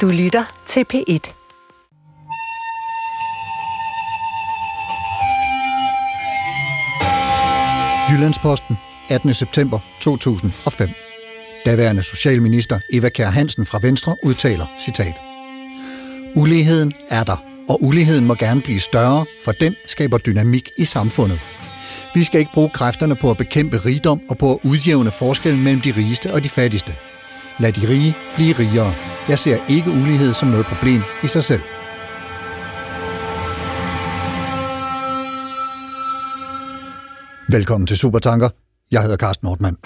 Du lytter til P1. Jyllandsposten, 18. september 2005. Daværende socialminister Eva Kjær Hansen fra Venstre udtaler, citat, Uligheden er der, og uligheden må gerne blive større, for den skaber dynamik i samfundet. Vi skal ikke bruge kræfterne på at bekæmpe rigdom og på at udjævne forskellen mellem de rigeste og de fattigste. Lad de rige blive rigere. Jeg ser ikke ulighed som noget problem i sig selv. Velkommen til Supertanker. Jeg hedder Carsten Nordmann.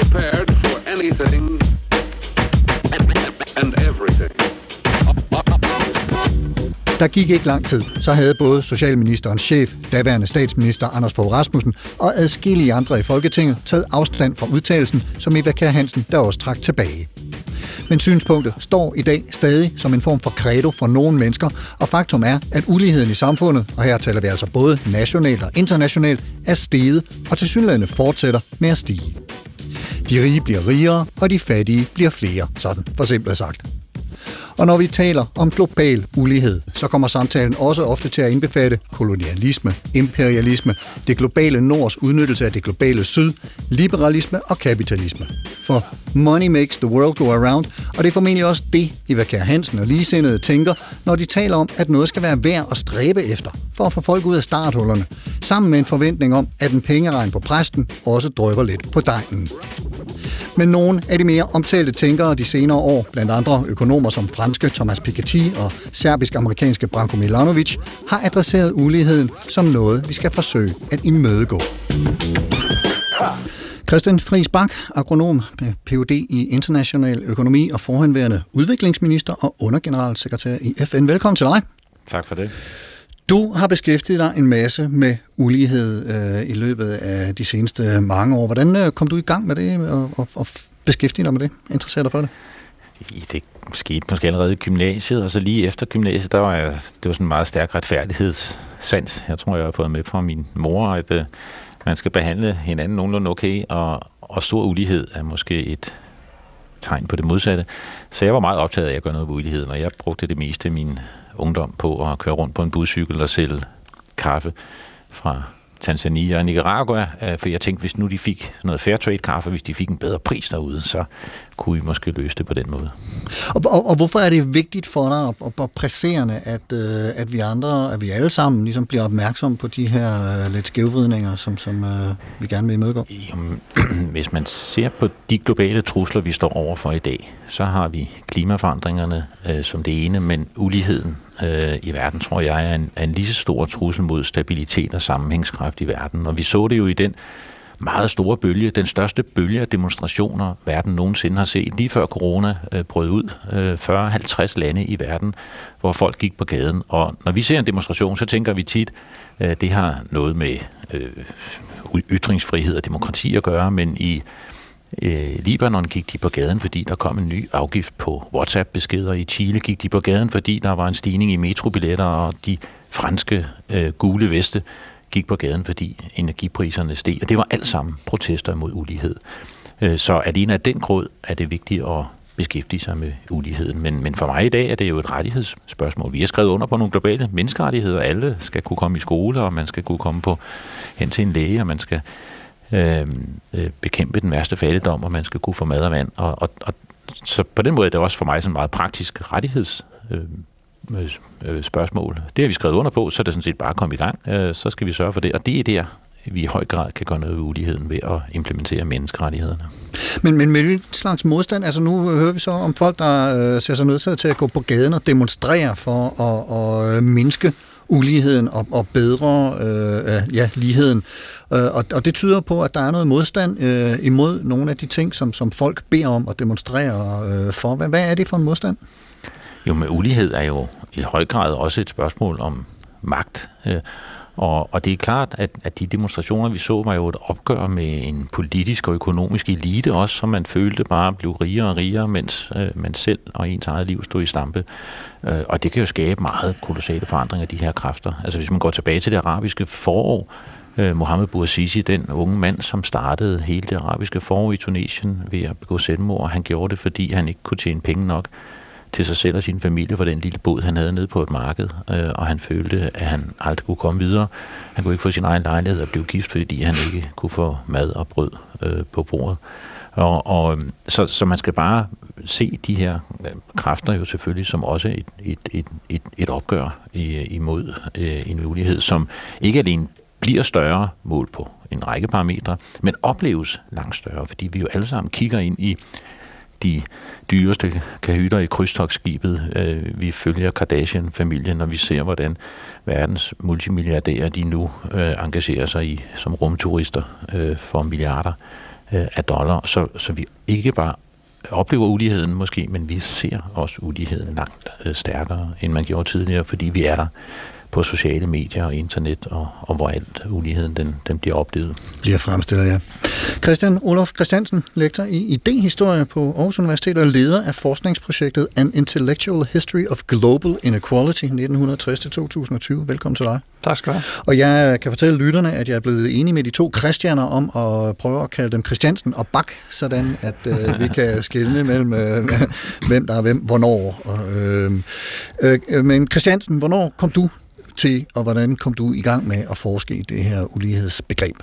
Prepared for anything and everything. Der gik ikke lang tid, så havde både Socialministerens chef, daværende statsminister Anders Fogh Rasmussen og adskillige andre i Folketinget taget afstand fra udtalelsen, som Eva Kjær Hansen der også trak tilbage. Men synspunktet står i dag stadig som en form for credo for nogle mennesker, og faktum er, at uligheden i samfundet, og her taler vi altså både nationalt og internationalt, er steget og til fortsætter med at stige. De rige bliver rigere, og de fattige bliver flere, sådan for simpelt sagt. Og når vi taler om global ulighed, så kommer samtalen også ofte til at indbefatte kolonialisme, imperialisme, det globale nords udnyttelse af det globale syd, liberalisme og kapitalisme. For money makes the world go around, og det er formentlig også det, Eva Kjær Hansen og ligesindede tænker, når de taler om, at noget skal være værd at stræbe efter, for at få folk ud af starthullerne, sammen med en forventning om, at en pengeregn på præsten også drypper lidt på dejen. Men nogle af de mere omtalte tænkere de senere år, blandt andre økonomer som franske Thomas Piketty og serbisk-amerikanske Branko Milanovic, har adresseret uligheden som noget, vi skal forsøge at imødegå. Christian Friis Bak, agronom med Ph.D. i international økonomi og forhenværende udviklingsminister og undergeneralsekretær i FN. Velkommen til dig. Tak for det. Du har beskæftiget dig en masse med ulighed øh, i løbet af de seneste mange år. Hvordan øh, kom du i gang med det og, og, og beskæftige dig med det? Interesserer dig for det? Det skete måske allerede i gymnasiet, og så lige efter gymnasiet, der var jeg, det var sådan en meget stærk retfærdighedssans. Jeg tror, jeg har fået med fra min mor, at øh, man skal behandle hinanden nogenlunde okay, og, og stor ulighed er måske et tegn på det modsatte. Så jeg var meget optaget af at gøre noget ved uligheden, og jeg brugte det meste af min ungdom på at køre rundt på en buscykel og sælge kaffe fra Tanzania og Nicaragua, for jeg tænkte, hvis nu de fik noget fair trade kaffe, hvis de fik en bedre pris derude, så kunne vi måske løse det på den måde. Og, og, og hvorfor er det vigtigt for dig og, og presserende, at, øh, at vi andre, at vi alle sammen ligesom bliver opmærksomme på de her øh, lidt skævvridninger, som, som øh, vi gerne vil imødegå? Jamen, hvis man ser på de globale trusler, vi står overfor i dag, så har vi klimaforandringerne øh, som det ene, men uligheden øh, i verden, tror jeg, er en, er en lige så stor trussel mod stabilitet og sammenhængskraft i verden. Og vi så det jo i den meget store bølge, den største bølge af demonstrationer, verden nogensinde har set, lige før corona øh, brød ud. Øh, 40-50 lande i verden, hvor folk gik på gaden. Og når vi ser en demonstration, så tænker vi tit, øh, det har noget med øh, ytringsfrihed og demokrati at gøre, men i øh, Libanon gik de på gaden, fordi der kom en ny afgift på WhatsApp-beskeder. I Chile gik de på gaden, fordi der var en stigning i metrobilletter, og de franske øh, gule veste gik på gaden, fordi energipriserne steg. Og det var alt sammen protester mod ulighed. Øh, så alene af den grund er det vigtigt at beskæftige sig med uligheden. Men, men for mig i dag er det jo et rettighedsspørgsmål. Vi har skrevet under på nogle globale menneskerettigheder. Alle skal kunne komme i skole, og man skal kunne komme på hen til en læge, og man skal Øhm, øh, bekæmpe den værste fattigdom, og man skal kunne få mad og vand. Og, og, og så på den måde er det også for mig sådan meget praktisk rettigheds øhm, øh, øh, spørgsmål. Det har vi skrevet under på, så er det sådan set bare at komme i gang. Øh, så skal vi sørge for det, og det er der, vi i høj grad kan gøre noget ved uligheden ved at implementere menneskerettighederne. Men, men med hvilken slags modstand? Altså nu hører vi så om folk, der øh, ser sig nødt til at gå på gaden og demonstrere for at, at mindske uligheden og, og bedre øh, øh, ja, ligheden. Øh, og, og det tyder på, at der er noget modstand øh, imod nogle af de ting, som, som folk beder om at demonstrere øh, for. Hvad, hvad er det for en modstand? Jo, med ulighed er jo i høj grad også et spørgsmål om magt. Øh, og, og det er klart, at, at de demonstrationer, vi så, var jo et opgør med en politisk og økonomisk elite også, som man følte bare blev rigere og rigere, mens øh, man selv og ens eget liv stod i stampe. Øh, og det kan jo skabe meget kolossale forandringer af de her kræfter. Altså hvis man går tilbage til det arabiske forår, øh, Mohammed Bouazizi, den unge mand, som startede hele det arabiske forår i Tunesien ved at begå selvmord. Han gjorde det, fordi han ikke kunne tjene penge nok til sig selv og sin familie for den lille båd, han havde nede på et marked, øh, og han følte, at han aldrig kunne komme videre. Han kunne ikke få sin egen lejlighed og blive gift, fordi han ikke kunne få mad og brød øh, på bordet. Og, og øhm, så, så man skal bare se de her øh, kræfter jo selvfølgelig som også et, et, et, et, et opgør øh, imod øh, en mulighed, som ikke alene bliver større mål på en række parametre, men opleves langt større, fordi vi jo alle sammen kigger ind i de dyreste kahytter i krydstogsskibet. Vi følger Kardashian-familien, og vi ser, hvordan verdens multimilliardærer de nu engagerer sig i som rumturister for milliarder øh, af dollar. Så, så vi ikke bare oplever uligheden måske, men vi ser også uligheden langt øh, stærkere, end man gjorde tidligere, fordi vi er der på sociale medier og internet, og, og hvor alt uligheden den, den bliver oplevet. Bliver fremstillet, ja. Christian Olof Christiansen, lektor i idéhistorie på Aarhus Universitet og leder af forskningsprojektet An Intellectual History of Global Inequality 1960-2020. Velkommen til dig. Tak skal du have. Og jeg kan fortælle lytterne, at jeg er blevet enig med de to Christianer om at prøve at kalde dem Christiansen og Bak, sådan at øh, vi kan skille mellem, øh, hvem der er hvem, hvornår. Og, øh, øh, men Christiansen, hvornår kom du til, og hvordan kom du i gang med at forske i det her ulighedsbegreb?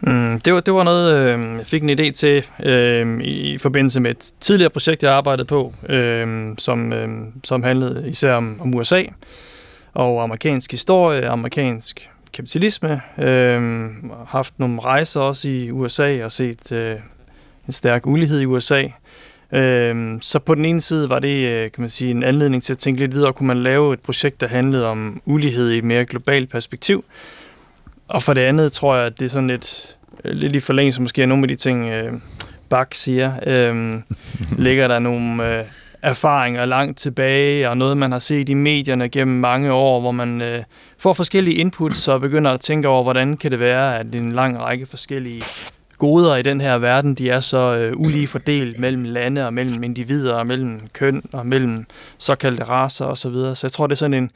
Mm, det, var, det var noget, øh, jeg fik en idé til øh, i forbindelse med et tidligere projekt, jeg arbejdede på, øh, som, øh, som handlede især om, om USA og amerikansk historie, amerikansk kapitalisme. Øh, haft nogle rejser også i USA og set øh, en stærk ulighed i USA. Øh, så på den ene side var det øh, kan man sige, en anledning til at tænke lidt videre, kunne man lave et projekt, der handlede om ulighed i et mere globalt perspektiv. Og for det andet tror jeg, at det er sådan lidt, øh, lidt i forlængelse måske af nogle af de ting, øh, Bak siger. Øh, ligger der nogle øh, erfaringer langt tilbage, og noget, man har set i medierne gennem mange år, hvor man øh, får forskellige inputs og begynder at tænke over, hvordan kan det være, at en lang række forskellige goder i den her verden, de er så øh, ulige fordelt mellem lande og mellem individer og mellem køn og mellem såkaldte raser osv. Så, videre. så jeg tror, det er sådan en,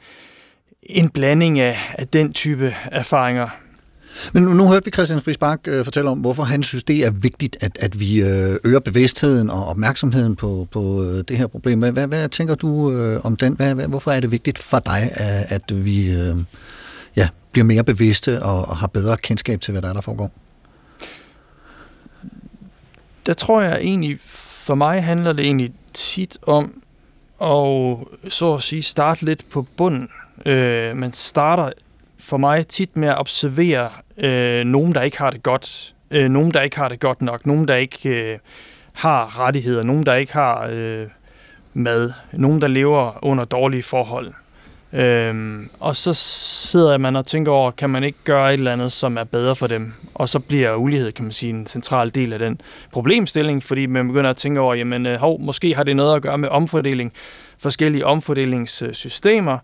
en blanding af, af den type erfaringer. Men nu, nu hørte vi Christian Friis Bak øh, fortælle om, hvorfor han synes, det er vigtigt, at, at vi øh, øger bevidstheden og opmærksomheden på, på øh, det her problem. Hvad, hvad, hvad tænker du øh, om den? Hvad, hvad, hvorfor er det vigtigt for dig, at, at vi øh, ja, bliver mere bevidste og, og har bedre kendskab til, hvad der er, der foregår? Der tror jeg egentlig, for mig handler det egentlig tit om at så at sige starte lidt på bunden. Øh, man starter for mig tit med at observere øh, nogen, der ikke har det godt. Øh, nogen, der ikke har det godt nok. Nogen, der ikke øh, har rettigheder. Nogen, der ikke har øh, mad. Nogen, der lever under dårlige forhold. Øhm, og så sidder man og tænker over, kan man ikke gøre et eller andet, som er bedre for dem? Og så bliver ulighed, kan man sige, en central del af den problemstilling, fordi man begynder at tænke over, jamen, øh, hov, måske har det noget at gøre med omfordeling, forskellige omfordelingssystemer.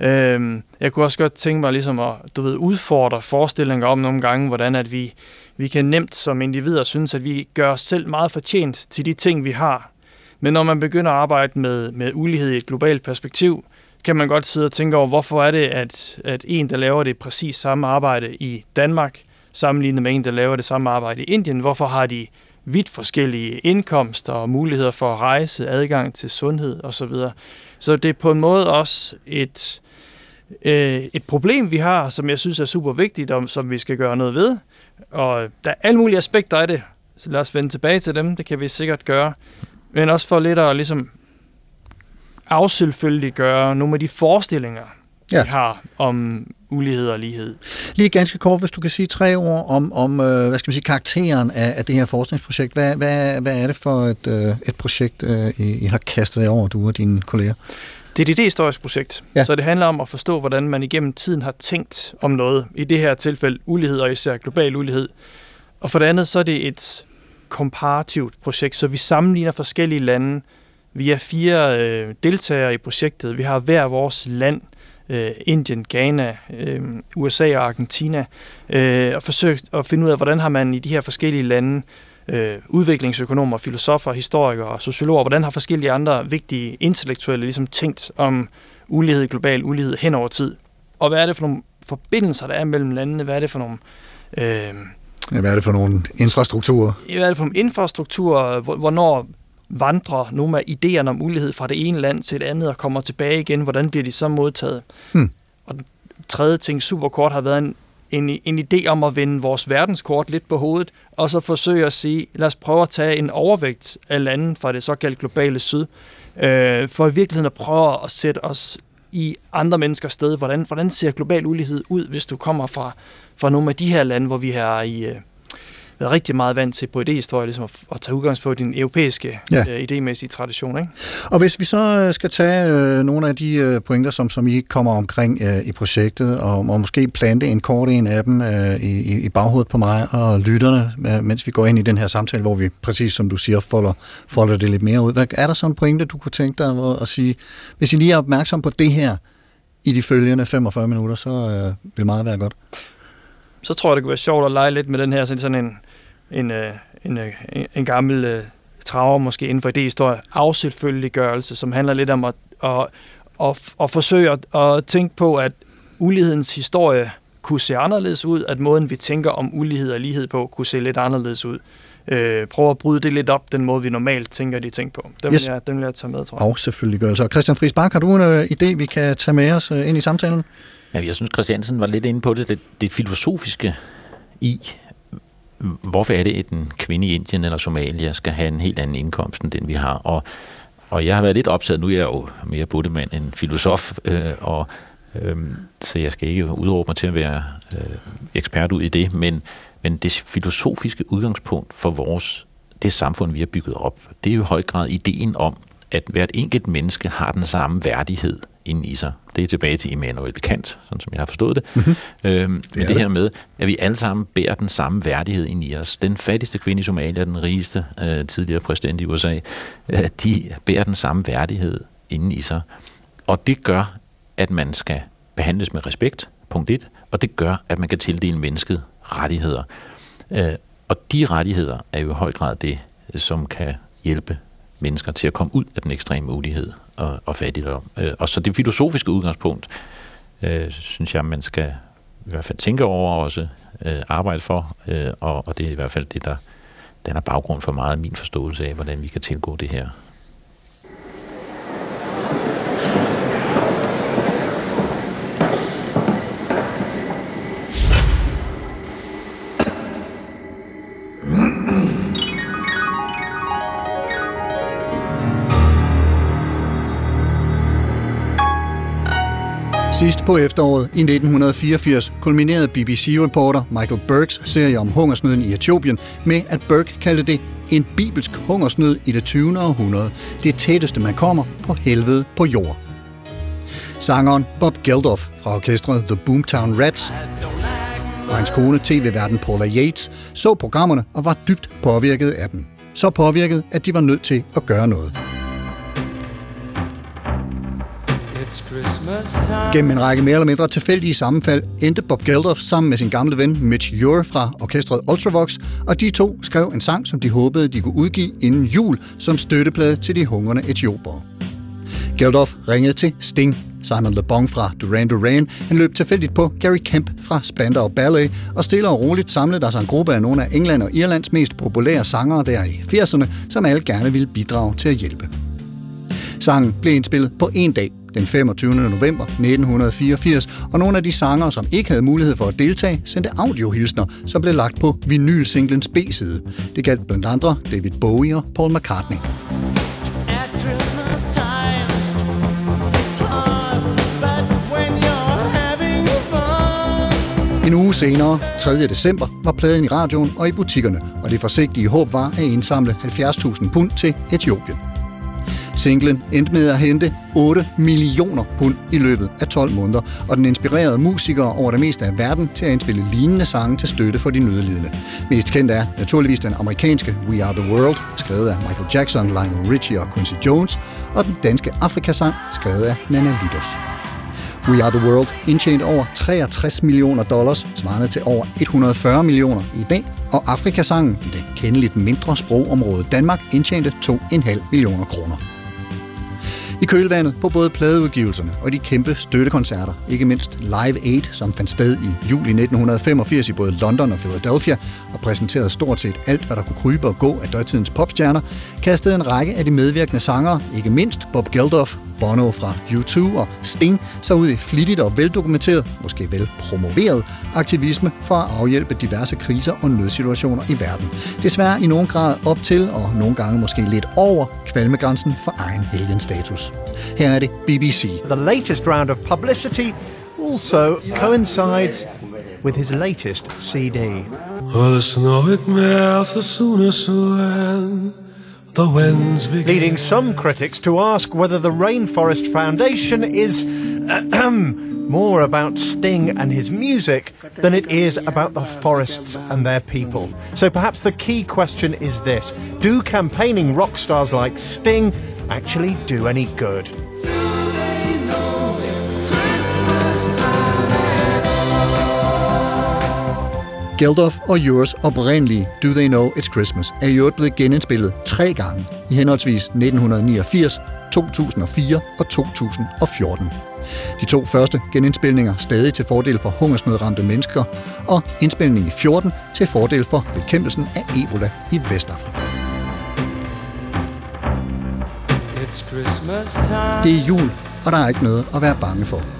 Øhm, jeg kunne også godt tænke mig ligesom at du ved, udfordre forestillinger om nogle gange, hvordan at vi, vi kan nemt som individer synes, at vi gør os selv meget fortjent til de ting, vi har. Men når man begynder at arbejde med, med ulighed i et globalt perspektiv, kan man godt sidde og tænke over, hvorfor er det, at, at en, der laver det præcis samme arbejde i Danmark, sammenlignet med en, der laver det samme arbejde i Indien, hvorfor har de vidt forskellige indkomster og muligheder for at rejse, adgang til sundhed osv. Så det er på en måde også et, øh, et problem, vi har, som jeg synes er super vigtigt, og som vi skal gøre noget ved. Og der er alle mulige aspekter af det, så lad os vende tilbage til dem, det kan vi sikkert gøre. Men også for lidt at ligesom afselvfølgeliggøre nogle af de forestillinger, ja. vi har om ulighed og lighed. Lige ganske kort, hvis du kan sige tre ord om, om øh, hvad skal man sige, karakteren af, af det her forskningsprojekt. Hvad, hvad, hvad er det for et, øh, et projekt, øh, I, I har kastet jer over, du og dine kolleger? Det er et idéhistorisk projekt, ja. så det handler om at forstå, hvordan man igennem tiden har tænkt om noget. I det her tilfælde ulighed, og især global ulighed. Og for det andet, så er det et komparativt projekt, så vi sammenligner forskellige lande, vi er fire øh, deltagere i projektet. Vi har hver vores land, øh, Indien, Ghana, øh, USA og Argentina, øh, og forsøgt at finde ud af, hvordan har man i de her forskellige lande øh, udviklingsøkonomer, filosofer, historikere, sociologer, hvordan har forskellige andre vigtige intellektuelle ligesom tænkt om ulighed, global ulighed hen over tid. Og hvad er det for nogle forbindelser, der er mellem landene. Hvad er det for nogle... Øh, hvad er det for nogle infrastrukturer? hvad er det for nogle infrastrukturer? Hvor- Hvornår vandrer nogle af idéerne om ulighed fra det ene land til det andet og kommer tilbage igen? Hvordan bliver de så modtaget? Hmm. Og den tredje ting, super kort, har været en, en, en idé om at vende vores verdenskort lidt på hovedet, og så forsøge at sige, lad os prøve at tage en overvægt af lande fra det såkaldte globale syd, øh, for i virkeligheden at prøve at sætte os i andre menneskers sted. Hvordan, hvordan ser global ulighed ud, hvis du kommer fra, fra nogle af de her lande, hvor vi har i, øh, været rigtig meget vant til på idéhistorie, ligesom at, at tage udgangspunkt i den europæiske Ja. øh, idémæssige tradition. Ikke? Og hvis vi så øh, skal tage øh, nogle af de øh, pointer, som, som I kommer omkring øh, i projektet, og, og måske plante en kort en af dem øh, i, i- baghovedet på mig og lytterne, øh, mens vi går ind i den her samtale, hvor vi præcis som du siger, folder, folder det lidt mere ud. Hvad, er der så en pointe, du kunne tænke dig at, at sige, hvis I lige er opmærksom på det her i de følgende 45 minutter, så øh, vil meget være godt. så tror jeg, det kunne være sjovt at lege lidt med den her sådan en, en, øh, en, øh, en, en gammel øh, traver, måske inden for idéhistorie, afselfølgeliggørelse, som handler lidt om at, at, at, at forsøge at, at tænke på, at ulighedens historie kunne se anderledes ud, at måden, vi tænker om ulighed og lighed på, kunne se lidt anderledes ud. Øh, prøve at bryde det lidt op, den måde, vi normalt tænker de ting på. Den, Yes. vil, jeg, den vil jeg tage med, tror jeg. Og selvfølgelig gør det så. Christian Friis Bak, har du en øh, idé, vi kan tage med os øh, ind i samtalen? Ja, jeg synes, Christiansen var lidt inde på det, det, det filosofiske i, hvorfor er det, at en kvinde i Indien eller Somalia skal have en helt anden indkomst end den, vi har. Og, og jeg har været lidt optaget, nu er jeg jo mere buddemand end filosof, øh, og, øh, så jeg skal ikke udråbe mig til at være øh, ekspert ud i det, men, men det filosofiske udgangspunkt for vores, det samfund, vi har bygget op, det er jo i høj grad ideen om, at hvert enkelt menneske har den samme værdighed inde i sig. Det er tilbage til Immanuel Kant, sådan som jeg har forstået det. Mm-hmm. Øhm, det, det det. her med, at vi alle sammen bærer den samme værdighed ind i os. Den fattigste kvinde i Somalia, den rigeste øh, tidligere præsident i USA, øh, de bærer den samme værdighed inde i sig. Og det gør, at man skal behandles med respekt, punkt 1, og det gør, at man kan tildele mennesket rettigheder. Øh, og de rettigheder er jo i høj grad det, som kan hjælpe mennesker til at komme ud af den ekstreme ulighed og, og fattigdom. Øh, og så det filosofiske udgangspunkt, øh, synes jeg, man skal i hvert fald tænke over og også øh, arbejde for, øh, og, og det er i hvert fald det, der danner baggrund for meget af min forståelse af, hvordan vi kan tilgå det her. Sidst på efteråret i 1984 kulminerede BBC-reporter Michael Burks serie om hungersnøden i Etiopien med, at Burke kaldte det en bibelsk hungersnød i det 20. århundrede. Det tætteste man kommer på helvede på jord. Sangeren Bob Geldof fra orkestret The Boomtown Rats og hans kone tv-verden Paula Yates så programmerne og var dybt påvirket af dem. Så påvirket, at de var nødt til at gøre noget. Gennem en række mere eller mindre tilfældige sammenfald endte Bob Geldof sammen med sin gamle ven Mitch Ure fra orkestret Ultravox, og de to skrev en sang, som de håbede, de kunne udgive inden jul som støtteplade til de hungrende etioper. Geldof ringede til Sting. Simon Le Bon fra Duran Duran, han løb tilfældigt på Gary Kemp fra Spandau Ballet, og stille og roligt samlede der sig en gruppe af nogle af England og Irlands mest populære sangere der i 80'erne, som alle gerne ville bidrage til at hjælpe. Sangen blev indspillet på en dag, den 25. november 1984, og nogle af de sangere, som ikke havde mulighed for at deltage, sendte audiohilsner, som blev lagt på vinylsinglens B-side. Det galt blandt andre David Bowie og Paul McCartney. En uge senere, 3. december, var pladen i radioen og i butikkerne, og det forsigtige håb var at indsamle 70.000 pund til Etiopien. Singlen endte med at hente 8 millioner pund i løbet af 12 måneder, og den inspirerede musikere over det meste af verden til at indspille lignende sange til støtte for de nødlidende. Mest kendt er naturligvis den amerikanske We Are The World, skrevet af Michael Jackson, Lionel Richie og Quincy Jones, og den danske Afrikasang, skrevet af Nana Lydos. We Are The World indtjente over 63 millioner dollars, svarende til over 140 millioner i dag, og Afrikasangen i det kendeligt mindre sprogområde Danmark indtjente 2,5 millioner kroner. I kølvandet på både pladeudgivelserne og de kæmpe støttekoncerter, ikke mindst Live Aid, som fandt sted i juli 1985 i både London og Philadelphia, og præsenterede stort set alt, hvad der kunne krybe og gå af døjtidens popstjerner, kastede en række af de medvirkende sangere, ikke mindst Bob Geldof, Bono fra U2 og Sting, sig ud i flittigt og veldokumenteret, måske vel promoveret, aktivisme for at afhjælpe diverse kriser og nødsituationer i verden. Desværre i nogen grad op til, og nogle gange måske lidt over, kvalmegrænsen for egen helgenstatus. Her er det BBC. The latest round of publicity also coincides with his latest CD. Oh, the snow it melts the soonest when the winds begin. Leading some critics to ask whether the Rainforest Foundation is more about Sting and his music than it is about the forests and their people. So perhaps the key question is this Do campaigning rock stars like Sting actually do any good? Geldof og Yours oprindelige Do They Know It's Christmas er i øvrigt blevet genindspillet tre gange i henholdsvis 1989, 2004 og 2014. De to første genindspilninger stadig til fordel for hungersnødramte mennesker, og indspilningen i 14 til fordel for bekæmpelsen af Ebola i Vestafrika. It's Christmas time. Det er jul, og der er ikke noget at være bange for.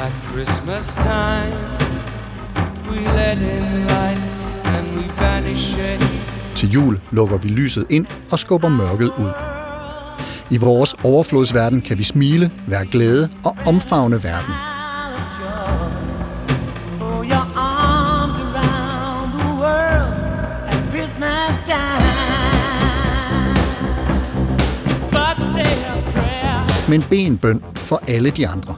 At Christmas time, we let in light and we banish shade. Til jul lukker vi lyset ind og skubber mørket ud. I vores overflodsverden kan vi smile, være glade og omfavne verden. Men bed en bøn for alle de andre.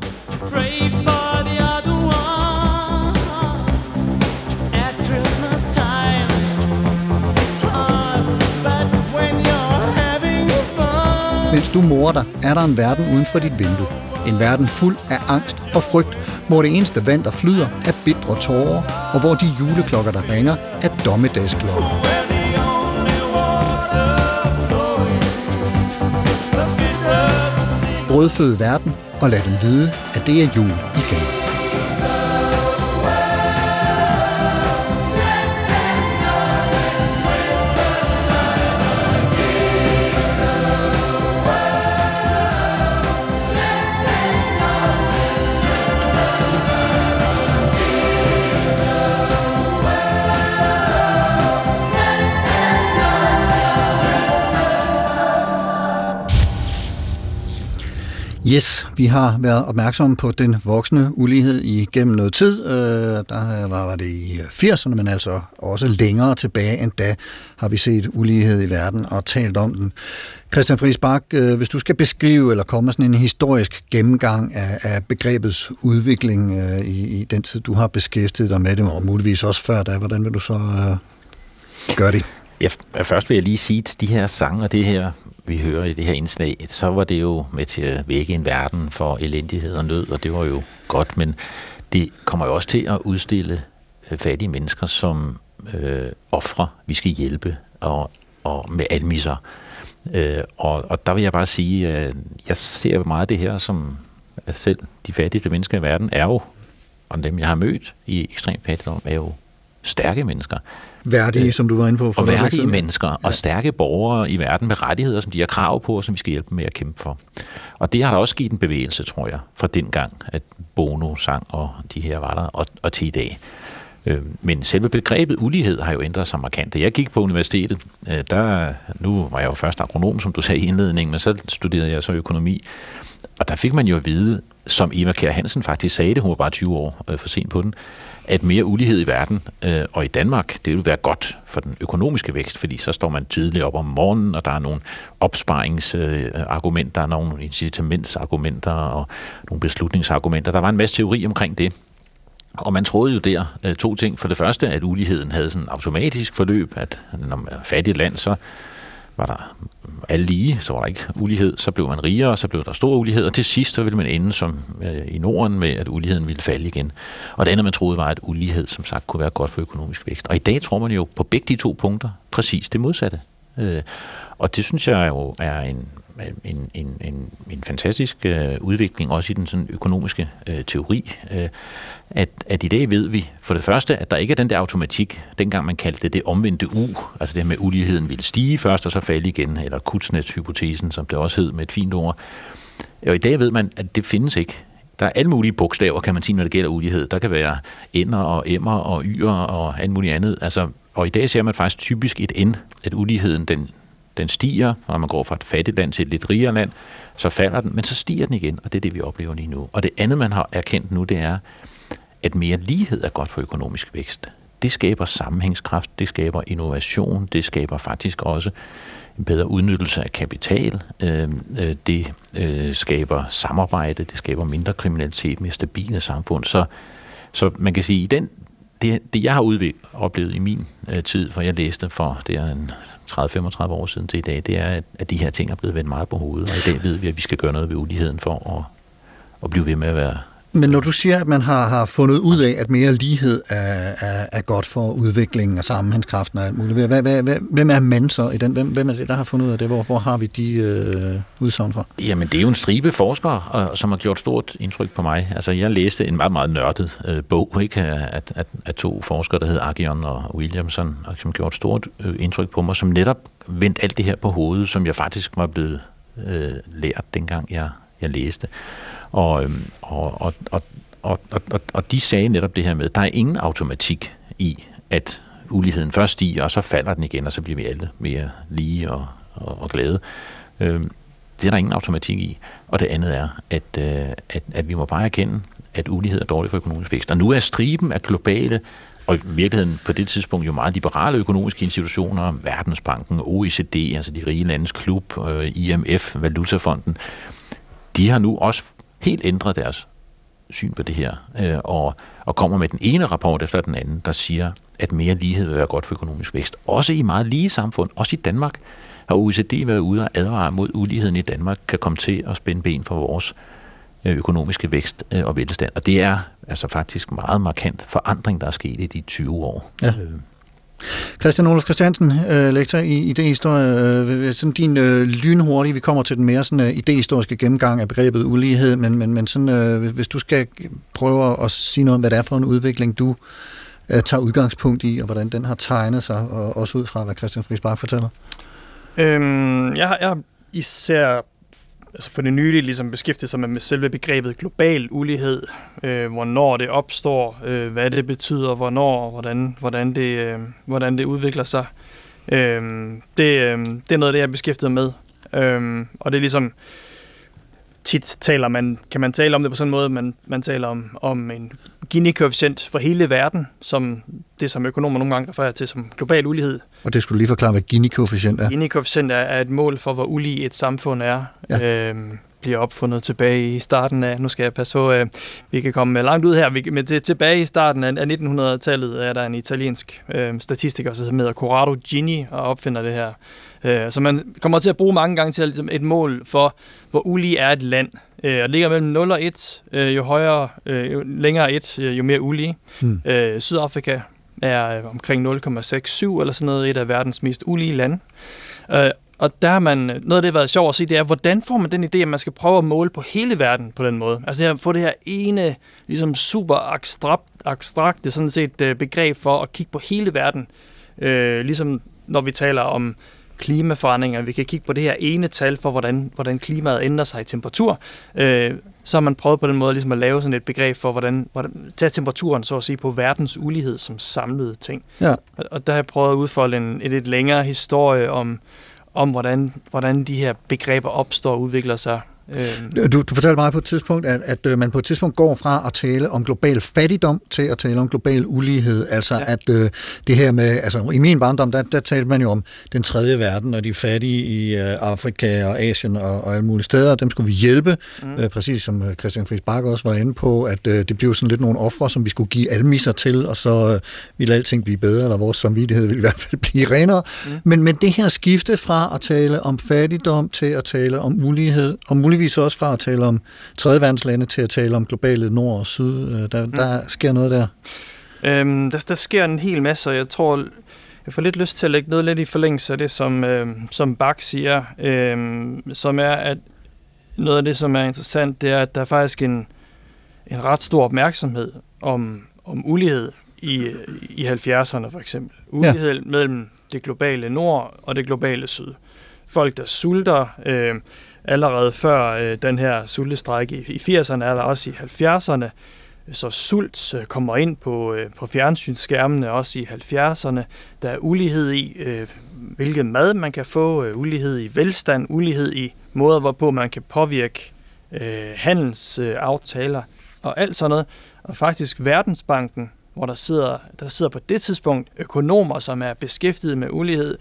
Mens du morer dig, er der en verden uden for dit vindue. En verden fuld af angst og frygt, hvor det eneste vand, der flyder, er bitre tårer, og hvor de juleklokker, der ringer, er dommedagsklokker. Brødfød verden, og lad dem vide, at det er jul igen. Vi har været opmærksomme på den voksne ulighed igennem noget tid. Øh, der var, var det i 80'erne, men altså også længere tilbage end da har vi set ulighed i verden og talt om den. Christian Friis Bak, øh, hvis du skal beskrive eller komme med sådan en historisk gennemgang af, af begrebets udvikling øh, i, i den tid, du har beskæftiget dig med det, og muligvis også før da, hvordan vil du så øh, gøre det? Ja, først vil jeg lige sige, at de her sange og det her, vi hører i det her indslag, så var det jo med til at vække en verden for elendighed og nød, og det var jo godt, men det kommer jo også til at udstille øh, fattige mennesker som øh, ofre, vi skal hjælpe, og, og med almisser. Øh, og, og der vil jeg bare sige, at jeg ser meget det her som at selv de fattigste mennesker i verden er jo, og dem jeg har mødt i ekstrem fattigdom, er jo stærke mennesker. Værdige, øh, som du var inde på for Og værdige mennesker og Ja. stærke borgere i verden med rettigheder, som de har krav på, og som vi skal hjælpe med at kæmpe for. Og det har der også givet en bevægelse, tror jeg, fra den gang, at Bono sang, og de her var der, og, og til i dag. Øh, Men selve begrebet ulighed har jo ændret sig markant. Da jeg gik på universitetet, øh, der, nu var jeg jo først agronom, som du sagde i indledningen, men så studerede jeg så økonomi, og der fik man jo at vide, som Eva Kjær Hansen faktisk sagde det, hun var bare 20 år øh, for sent på den, at mere ulighed i verden øh, og i Danmark, det vil være godt for den økonomiske vækst, fordi så står man tidligt op om morgenen, og der er nogle opsparingsargumenter, der er nogle incitamentsargumenter og nogle beslutningsargumenter. Der var en masse teori omkring det. Og man troede jo der øh, to ting. For det første, at uligheden havde sådan en automatisk forløb, at når man er et fattigt land, så var der alle lige, så var der ikke ulighed, så blev man rigere, så blev der stor ulighed, og til sidst så ville man ende som øh, i Norden med, at uligheden ville falde igen. Og det andet, man troede, var, at ulighed som sagt kunne være godt for økonomisk vækst. Og i dag tror man jo på begge de to punkter præcis det modsatte. Øh, og det synes jeg jo er en, en, en, en, en fantastisk øh, udvikling, også i den sådan økonomiske øh, teori, øh, at, at i dag ved vi for det første, at der ikke er den der automatik, dengang man kaldte det det omvendte U, altså det her med uligheden ville stige først og så falde igen, eller Kutsnets-hypotesen, som det også hed med et fint ord. Og i dag ved man, at det findes ikke. Der er alle mulige bogstaver, kan man sige, når det gælder ulighed. Der kan være ender og emmer og y'er og alt muligt andet. Altså, og i dag ser man faktisk typisk et N, at uligheden den, den stiger, når man går fra et fattigt land til et lidt rigere land, så falder den, men så stiger den igen, og det er det, vi oplever lige nu. Og det andet, man har erkendt nu, det er, at mere lighed er godt for økonomisk vækst. Det skaber sammenhængskraft, det skaber innovation, det skaber faktisk også en bedre udnyttelse af kapital, øh, øh, det øh, skaber samarbejde, det skaber mindre kriminalitet, mere stabile samfund. Så, så man kan sige, i den, det, det jeg har udviklet, oplevet i min øh, tid, for jeg læste for det er en 30-35 år siden til i dag, det er, at, de her ting er blevet vendt meget på hovedet, og i dag ved vi, at vi skal gøre noget ved uligheden for at, at blive ved med at være men når du siger, at man har, har fundet ud af, at mere lighed er, er, er godt for udviklingen og sammenhængskraften og alt muligt, hvad, hvad, hvad, hvem er man så i den? Hvem, hvem er det, der har fundet ud af det? Hvor, hvor har vi de øh, udsagn fra? Jamen, det er jo en stribe forskere, øh, som har gjort stort indtryk på mig. Altså, jeg læste en meget, meget nørdet øh, bog ikke, af, af, af to forskere, der hedder Agion og Williamson, og som gjort stort øh, indtryk på mig, som netop vendt alt det her på hovedet, som jeg faktisk var blevet øh, lært, dengang jeg, jeg læste. Øhm, og, og, og, og, og, og, og de sagde netop det her med, der er ingen automatik i, at uligheden først stiger, og så falder den igen, og så bliver vi alle mere lige og, og, og glade. Øhm, det er der ingen automatik i. Og det andet er, at, øh, at, at vi må bare erkende, at ulighed er dårlig for økonomisk vækst. Og nu er striben af globale og i virkeligheden på det tidspunkt jo meget liberale økonomiske institutioner, Verdensbanken, OECD, altså de rige landes klub, øh, IMF, Valutafonden, de har nu også helt ændret deres syn på det her, øh, og, og kommer med den ene rapport efter den anden, der siger, at mere lighed vil være godt for økonomisk vækst. Også i meget lige samfund, også i Danmark, har OECD været ude og advare mod uligheden i Danmark, kan komme til at spænde ben for vores øh, økonomiske vækst øh, og velstand. Og det er altså faktisk meget markant forandring, der er sket i de 20 år. Ja. Christian Olof Christiansen, øh, lektor i idehistorie. Øh, sådan din øh, lynhurtige, vi kommer til den mere sådan, øh, idehistoriske gennemgang af begrebet ulighed, men, men, men sådan, øh, hvis du skal prøve at sige noget om, hvad det er for en udvikling, du øh, tager udgangspunkt i, og hvordan den har tegnet sig, og også ud fra, hvad Christian Friis Bach fortæller. Øhm, jeg, har, jeg har især altså for det nylige ligesom beskæftiget sig med selve begrebet global ulighed, øh, hvornår det opstår, øh, hvad det betyder, hvornår, hvordan, hvordan, det, øh, hvordan det udvikler sig. Øh, det, øh, det er noget af det, jeg er beskæftiget med. Øh, og det er ligesom, tit taler man, kan man tale om det på sådan en måde, man, man taler om, om en Gini-koefficient for hele verden, som det, som økonomer nogle gange refererer til som global ulighed. Og det skulle du lige forklare, hvad Gini-koefficient er. Gini-koefficient er, er et mål for, hvor ulige et samfund er. Ja. Øhm, bliver opfundet tilbage i starten af, nu skal jeg passe på, øh, vi kan komme langt ud her, vi, men til, tilbage i starten af, af 1900-tallet er der en italiensk øh, statistiker, som hedder Corrado Gini, og opfinder det her. Øh, så man kommer til at bruge mange gange til ligesom et mål for, hvor ulige er et land. Øh, og det ligger mellem 0 og 1, øh, jo højere, øh, jo længere 1, øh, jo mere ulige. Hmm. Øh, Sydafrika er omkring 0,67 eller sådan noget, et af verdens mest ulige lande. Øh, og der har man, noget af det, været sjovt at se, det er, hvordan får man den idé, at man skal prøve at måle på hele verden på den måde? Altså at få det her ene, ligesom super abstrakt, abstrakte sådan set øh, begreb for at kigge på hele verden. Øh, ligesom når vi taler om klimaforandringer, vi kan kigge på det her ene tal for, hvordan, hvordan klimaet ændrer sig i temperatur. Øh, så har man prøvet på den måde ligesom at lave sådan et begreb for, hvordan, hvordan tage temperaturen, så at sige, på verdens ulighed som samlede ting. Ja. Og, og der har jeg prøvet at udfolde en, en lidt længere historie om, om hvordan, hvordan de her begreber opstår og udvikler sig. Øh. Du, du fortalte mig på et tidspunkt, at, at øh, man på et tidspunkt går fra at tale om global fattigdom til at tale om global ulighed. Altså ja. at øh, det her med, altså i min barndom, der, der talte man jo om den tredje verden og de fattige i øh, Afrika og Asien og, og alle mulige steder. Dem skulle vi hjælpe, mm. øh, præcis som øh, Christian Friis Bakke også var inde på, at øh, det blev sådan lidt nogle ofre, som vi skulle give almisser til, og så øh, ville alting blive bedre, eller vores samvittighed ville i hvert fald blive renere. Mm. Men, men det her skifte fra at tale om fattigdom til at tale om ulighed, og muligvis muligvis også fra at tale om tredjeverdens til at tale om globale nord og syd. Øh, der, mm. der sker noget der. Øhm, der, der sker en hel masse, og jeg tror, jeg får lidt lyst til at lægge noget lidt i forlængelse af det, som, øh, som Bach siger, øh, som er, at noget af det, som er interessant, det er, at der er faktisk en, en ret stor opmærksomhed om, om ulighed i, i 70'erne for eksempel. Ulighed ja. mellem det globale nord og det globale syd. Folk, der sulter, øh, allerede før øh, den her sultestræk i, i 80'erne, eller også i 70'erne, så sult øh, kommer ind på, øh, på fjernsynsskærmene også i 70'erne. Der er ulighed i, øh, hvilket mad man kan få, øh, ulighed i velstand, ulighed i måder, hvorpå man kan påvirke øh, handelsaftaler øh, og alt sådan noget. Og faktisk Verdensbanken, hvor der sidder, der sidder på det tidspunkt økonomer, som er beskæftiget med ulighed,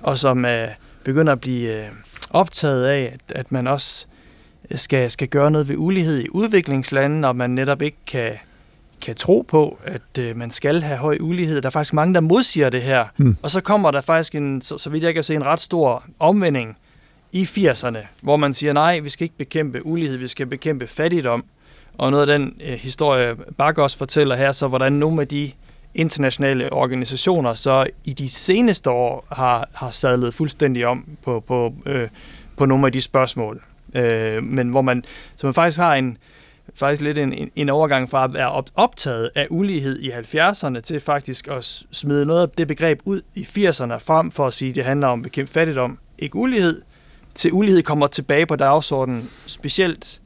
og som øh, begynder at blive øh, optaget af, at, at man også skal, skal gøre noget ved ulighed i udviklingslandene, og man netop ikke kan, kan tro på, at øh, man skal have høj ulighed. Der er faktisk mange, der modsiger det her. Mm. Og så kommer der faktisk, en, så, så vidt jeg kan se, en ret stor omvending i 80'erne, hvor man siger, nej, vi skal ikke bekæmpe ulighed, vi skal bekæmpe fattigdom. Og noget af den øh, historie, Bak også fortæller her, så hvordan nogle af de internationale organisationer så i de seneste år har, har sadlet fuldstændig om på, på, øh, på nogle af de spørgsmål. Øh, men hvor man, så man faktisk har en, faktisk lidt en, en overgang fra at være optaget af ulighed i 70'erne til faktisk at smide noget af det begreb ud i 80'erne frem for at sige, at det handler om at bekæmpe fattigdom, ikke ulighed, til ulighed kommer tilbage på dagsordenen, specielt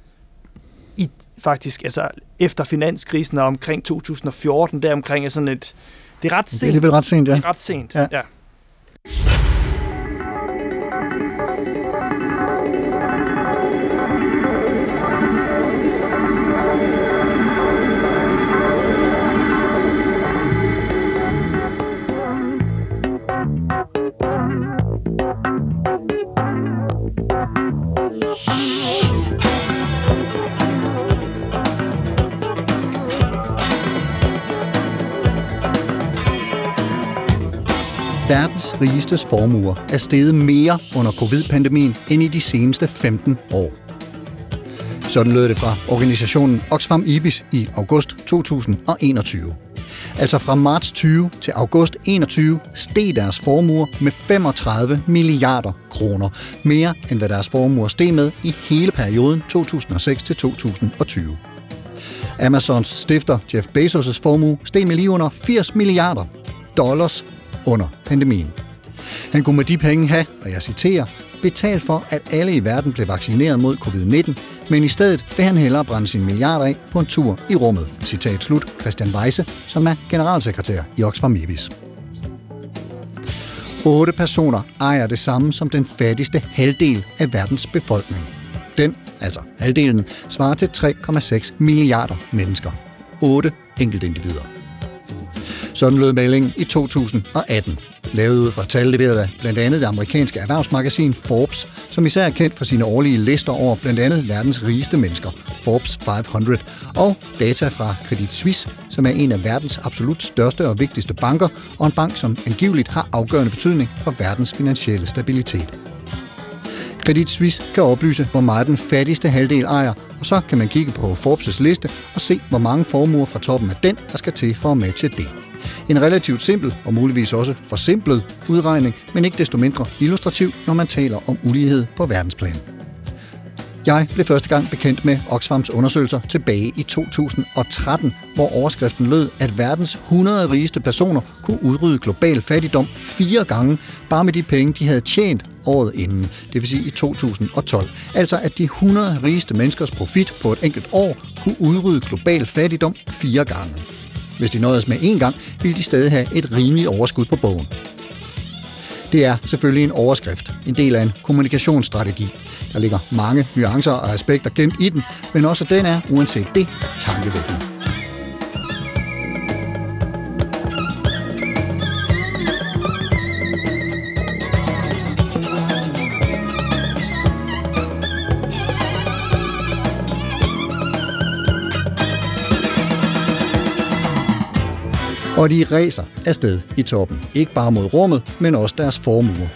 i faktisk altså efter finanskrisen og omkring 2014, der omkring er sådan et det er ret sent. Det er ret sent, ja. Det er ret sent, ja. ja. Verdens rigestes formuer er steget mere under covid-pandemien end i de seneste 15 år. Sådan lød det fra organisationen Oxfam IBIS i august 2021. Altså fra marts 20 til august 21 steg deres formuer med 35 milliarder kroner. Mere end hvad deres formuer steg med i hele perioden 2006 til 2020. Amazons stifter Jeff Bezos' formue steg med lige under 80 milliarder dollars under pandemien. Han kunne med de penge have, og jeg citerer, betalt for, at alle i verden blev vaccineret mod covid-19, men i stedet vil han hellere brænde sine milliarder af på en tur i rummet. Citat slut. Christian Weisse, som er generalsekretær i Oxfam Ibis. Otte personer ejer det samme som den fattigste halvdel af verdens befolkning. Den, altså halvdelen, svarer til 3,6 milliarder mennesker. Otte enkeltindivider. Sådan lød meldingen i 2018, lavet ud fra tal leveret af blandt andet det amerikanske erhvervsmagasin Forbes, som især er kendt for sine årlige lister over blandt andet verdens rigeste mennesker, Forbes 500, og data fra Credit Suisse, som er en af verdens absolut største og vigtigste banker, og en bank, som angiveligt har afgørende betydning for verdens finansielle stabilitet. Credit Suisse kan oplyse, hvor meget den fattigste halvdel ejer, og så kan man kigge på Forbes' liste og se, hvor mange formuer fra toppen af den, der skal til for at matche det. En relativt simpel og muligvis også forsimplet udregning, men ikke desto mindre illustrativ, når man taler om ulighed på verdensplan. Jeg blev første gang bekendt med Oxfams undersøgelser tilbage i 2013, hvor overskriften lød, at verdens 100 rigeste personer kunne udrydde global fattigdom fire gange, bare med de penge, de havde tjent året inden, det vil sige i 2012. Altså at de 100 rigeste menneskers profit på et enkelt år kunne udrydde global fattigdom fire gange. Hvis de nåedes med én gang, ville de stadig have et rimeligt overskud på bogen. Det er selvfølgelig en overskrift, en del af en kommunikationsstrategi. Der ligger mange nuancer og aspekter gemt i den, men også den er, uanset det, tankevækkende. Og de ræser afsted i toppen. Ikke bare mod rummet, men også deres formuer.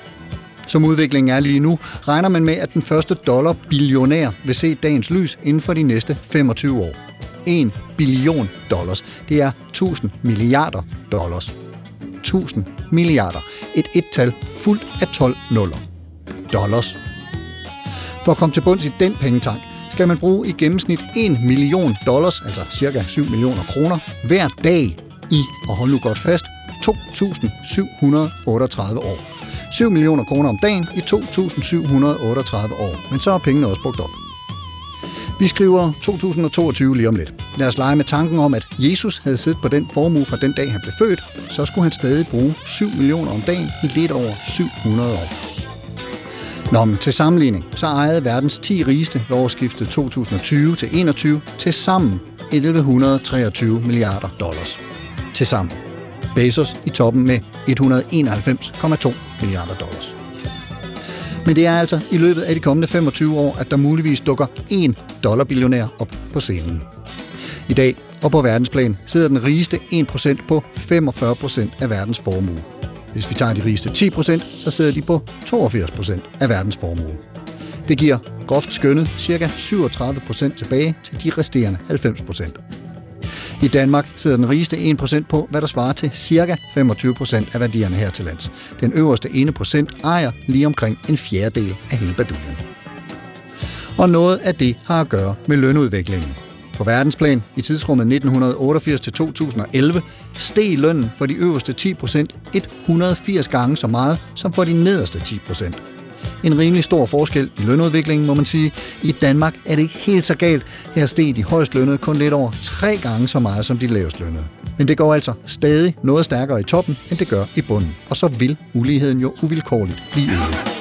Som udviklingen er lige nu, regner man med, at den første dollar billionær vil se dagens lys inden for de næste 25 år. 1 billion dollars. Det er 1000 milliarder dollars. 1000 milliarder. Et et-tal fuldt af 12 nuller. Dollars. For at komme til bunds i den pengetank, skal man bruge i gennemsnit 1 million dollars, altså cirka 7 millioner kroner, hver dag i, og hold nu godt fast, 2.738 år. 7 millioner kroner om dagen i 2.738 år, men så er pengene også brugt op. Vi skriver 2022 lige om lidt. Lad os lege med tanken om, at Jesus havde siddet på den formue fra den dag, han blev født, så skulle han stadig bruge 7 millioner om dagen i lidt over 700 år. Nå, men til sammenligning, så ejede verdens 10 rigeste ved årsskiftet 2020 til 21 til sammen 1123 milliarder dollars. Til sammen. Bezos i toppen med 191,2 milliarder dollars. Men det er altså i løbet af de kommende 25 år, at der muligvis dukker én dollarbillionær op på scenen. I dag og på verdensplan sidder den rigeste 1% på 45% af verdens formue. Hvis vi tager de rigeste 10%, så sidder de på 82% af verdens formue. Det giver groft skønnet ca. 37% tilbage til de resterende 90%. I Danmark sidder den rigeste 1% på, hvad der svarer til ca. 25% af værdierne her til lands. Den øverste 1% ejer lige omkring en fjerdedel af hele baduljen. Og noget af det har at gøre med lønudviklingen. På verdensplan i tidsrummet 1988 til 2011 steg lønnen for de øverste 10% 180 gange så meget som for de nederste 10%. En rimelig stor forskel i lønudviklingen, må man sige. I Danmark er det ikke helt så galt. Her steg de højst lønnede kun lidt over tre gange så meget som de lavest lønnede. Men det går altså stadig noget stærkere i toppen, end det gør i bunden. Og så vil uligheden jo uvilkårligt blive øget.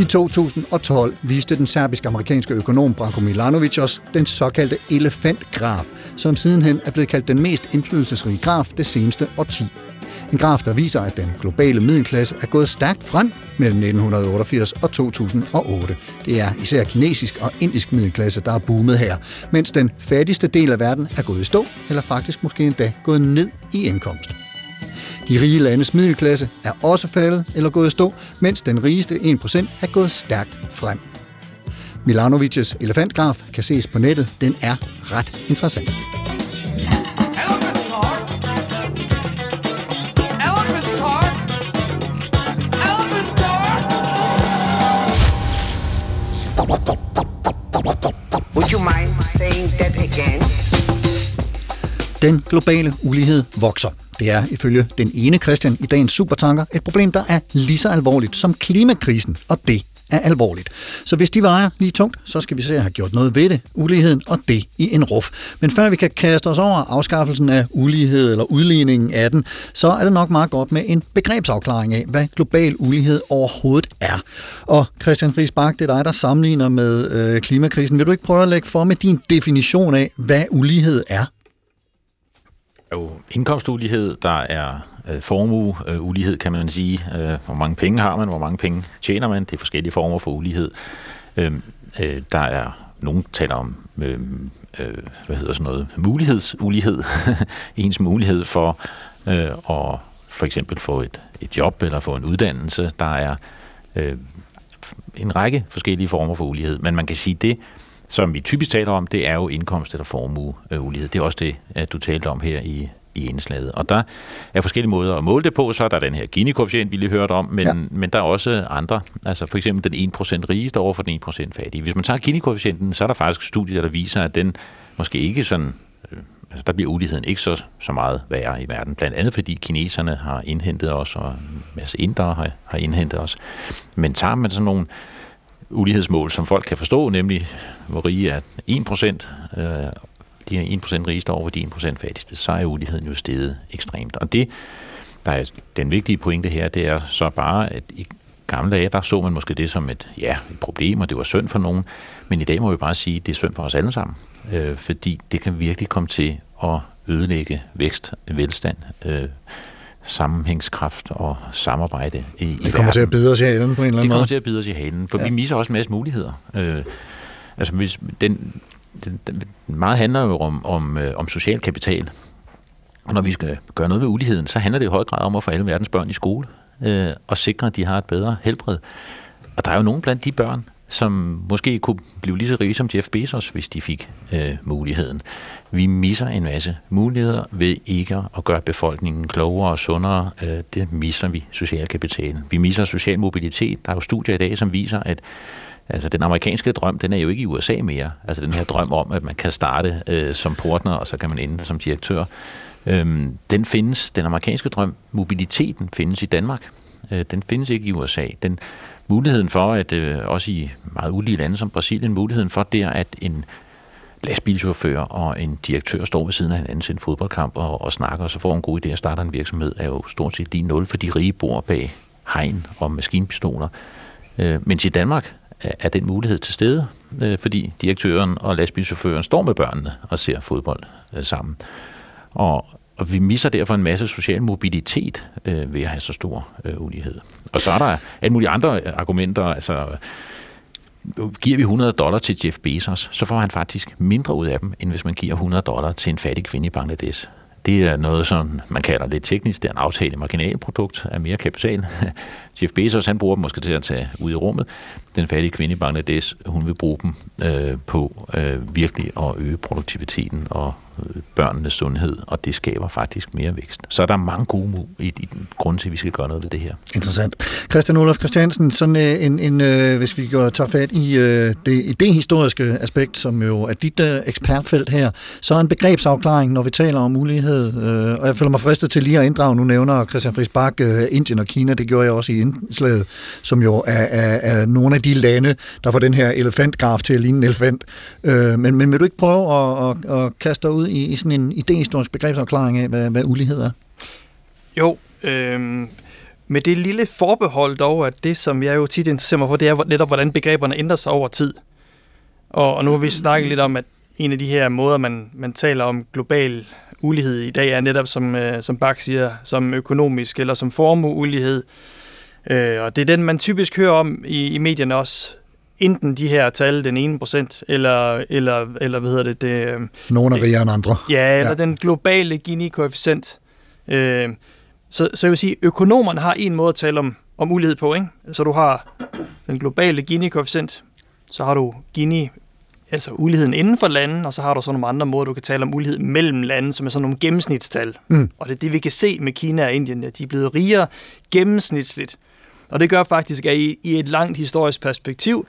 I 2012 viste den serbisk-amerikanske økonom Branko Milanovic os den såkaldte elefantgraf, som sidenhen er blevet kaldt den mest indflydelsesrige graf det seneste årti. En graf, der viser, at den globale middelklasse er gået stærkt frem mellem 1988 og 2008. Det er især kinesisk og indisk middelklasse, der er boomet her, mens den fattigste del af verden er gået i stå, eller faktisk måske endda gået ned i indkomst. De rige landes middelklasse er også faldet eller gået i stå, mens den rigeste 1% er gået stærkt frem. Milanovics elefantgraf kan ses på nettet. Den er ret interessant. Would you mind saying that again? Den globale ulighed vokser. Det er ifølge den ene Christian i dagens supertanker et problem, der er lige så alvorligt som klimakrisen, og det er alvorligt. Så hvis de vejer lige tungt, så skal vi se at have gjort noget ved det, uligheden, og det i en ruf. Men før vi kan kaste os over afskaffelsen af ulighed eller udligningen af den, så er det nok meget godt med en begrebsafklaring af, hvad global ulighed overhovedet er. Og Christian Friis Bak, det er dig, der sammenligner med øh, klimakrisen. Vil du ikke prøve at lægge for med din definition af, hvad ulighed er? Jo indkomstulighed, der er øh, formueulighed, øh, kan man sige. Øh, hvor mange penge har man, hvor mange penge tjener man. Det er forskellige former for ulighed. Øh, øh, der er nogen taler om øh, øh, hvad hedder sådan noget, mulighedsulighed. Ens mulighed for øh, at for eksempel få et, et job eller få en uddannelse. Der er øh, en række forskellige former for ulighed. Men man kan sige, det som vi typisk taler om, det er jo indkomst eller formueulighed. Det er også det, at du talte om her i, i indslaget. Og der er forskellige måder at måle det på. Så er der den her Gini-koefficient, vi lige hørte om, men, ja. men der er også andre. Altså for eksempel den 1% rigeste over for den 1% fattige. Hvis man tager Gini-koefficienten, så er der faktisk studier, der viser, at den måske ikke sådan... Øh, altså der bliver uligheden ikke så, så meget værre i verden. Blandt andet fordi kineserne har indhentet os, og en masse indere har, har indhentet os. Men tager man sådan nogle ulighedsmål, som folk kan forstå, nemlig hvor rige er 1%, øh, de er 1% rigeste over de 1% fattigste, så er uligheden jo steget ekstremt. Og det, der er den vigtige pointe her, det er så bare, at i gamle dage, der så man måske det som et, ja, et problem, og det var synd for nogen, men i dag må vi bare sige, at det er synd for os alle sammen, øh, fordi det kan virkelig komme til at ødelægge vækst, velstand, øh, sammenhængskraft og samarbejde i, Det kommer til at bide os i halen på en eller anden det kommer måde. til at bide os i halen, for ja. vi misser også en masse muligheder. Øh, altså, hvis den, den, den, meget handler jo om, om, øh, om social kapital. Og når vi skal gøre noget ved uligheden, så handler det i høj grad om at få alle verdens børn i skole øh, og sikre, at de har et bedre helbred. Og der er jo nogen blandt de børn, som måske kunne blive lige så rige som Jeff Bezos, hvis de fik øh, muligheden. Vi misser en masse muligheder ved ikke at gøre befolkningen klogere og sundere. Øh, det misser vi socialkapitalen. Vi misser social mobilitet. Der er jo studier i dag, som viser, at Altså, den amerikanske drøm, den er jo ikke i USA mere. Altså, den her drøm om, at man kan starte øh, som portner, og så kan man ende som direktør. Øhm, den findes, den amerikanske drøm, mobiliteten findes i Danmark. Øh, den findes ikke i USA. Den muligheden for, at øh, også i meget ulige lande som Brasilien, muligheden for der, at en lastbilchauffør og en direktør står ved siden af hinanden til en fodboldkamp og, og snakker, og så får en god idé og starter en virksomhed, er jo stort set lige nul, for de rige bor bag hegn og maskinpistoler. Øh, mens i Danmark er, er den mulighed til stede, øh, fordi direktøren og lastbilchaufføren står med børnene og ser fodbold øh, sammen. Og, og vi misser derfor en masse social mobilitet øh, ved at have så stor øh, ulighed. Og så er der alle mulige andre argumenter, altså giver vi 100 dollar til Jeff Bezos, så får han faktisk mindre ud af dem, end hvis man giver 100 dollar til en fattig kvinde i Bangladesh. Det er noget, som man kalder lidt teknisk, det er en aftale marginalprodukt af mere kapital. Jeff Bezos, han bruger dem måske til at tage ud i rummet. Den fattige kvinde i Bangladesh, hun vil bruge dem øh, på øh, virkelig at øge produktiviteten og børnenes sundhed, og det skaber faktisk mere vækst. Så er der mange gode i, i den grund til, at vi skal gøre noget ved det her. Interessant. Christian Olof Christiansen, sådan øh, en, en, øh, hvis vi går, tager fat i øh, det, det historiske aspekt, som jo er dit øh, ekspertfelt her, så er en begrebsafklaring, når vi taler om mulighed, øh, og jeg føler mig fristet til lige at inddrage, nu nævner Christian Friis Bak øh, Indien og Kina, det gjorde jeg også i indslaget, som jo er, er, er nogle af de lande, der får den her elefantgraf til at ligne en elefant. Øh, men, men vil du ikke prøve at, at, at kaste dig ud i, i sådan en idehistorisk begrebsafklaring af, hvad, hvad ulighed er? Jo, øh, med det lille forbehold dog, at det, som jeg jo tit interesserer mig for, det er netop, hvordan begreberne ændrer sig over tid. Og, og nu har vi snakket lidt om, at en af de her måder, man, man taler om global ulighed i dag, er netop, som, øh, som Bach siger, som økonomisk eller som formueulighed. Øh, og det er den, man typisk hører om i, i medierne også. Enten de her tal, den ene procent, eller, eller, eller hvad hedder det? det øh, Nogle er rigere end andre. Ja, eller ja. den globale Gini-koefficient. Øh, så, så jeg vil sige, økonomerne har en måde at tale om, om ulighed på. Ikke? Så du har den globale Gini-koefficient, så har du Gini, altså uligheden inden for landet, og så har du så nogle andre måder, du kan tale om ulighed mellem lande, som er sådan nogle gennemsnitstal. Mm. Og det er det, vi kan se med Kina og Indien, at de er blevet rigere gennemsnitligt. Og det gør faktisk, at i, i et langt historisk perspektiv,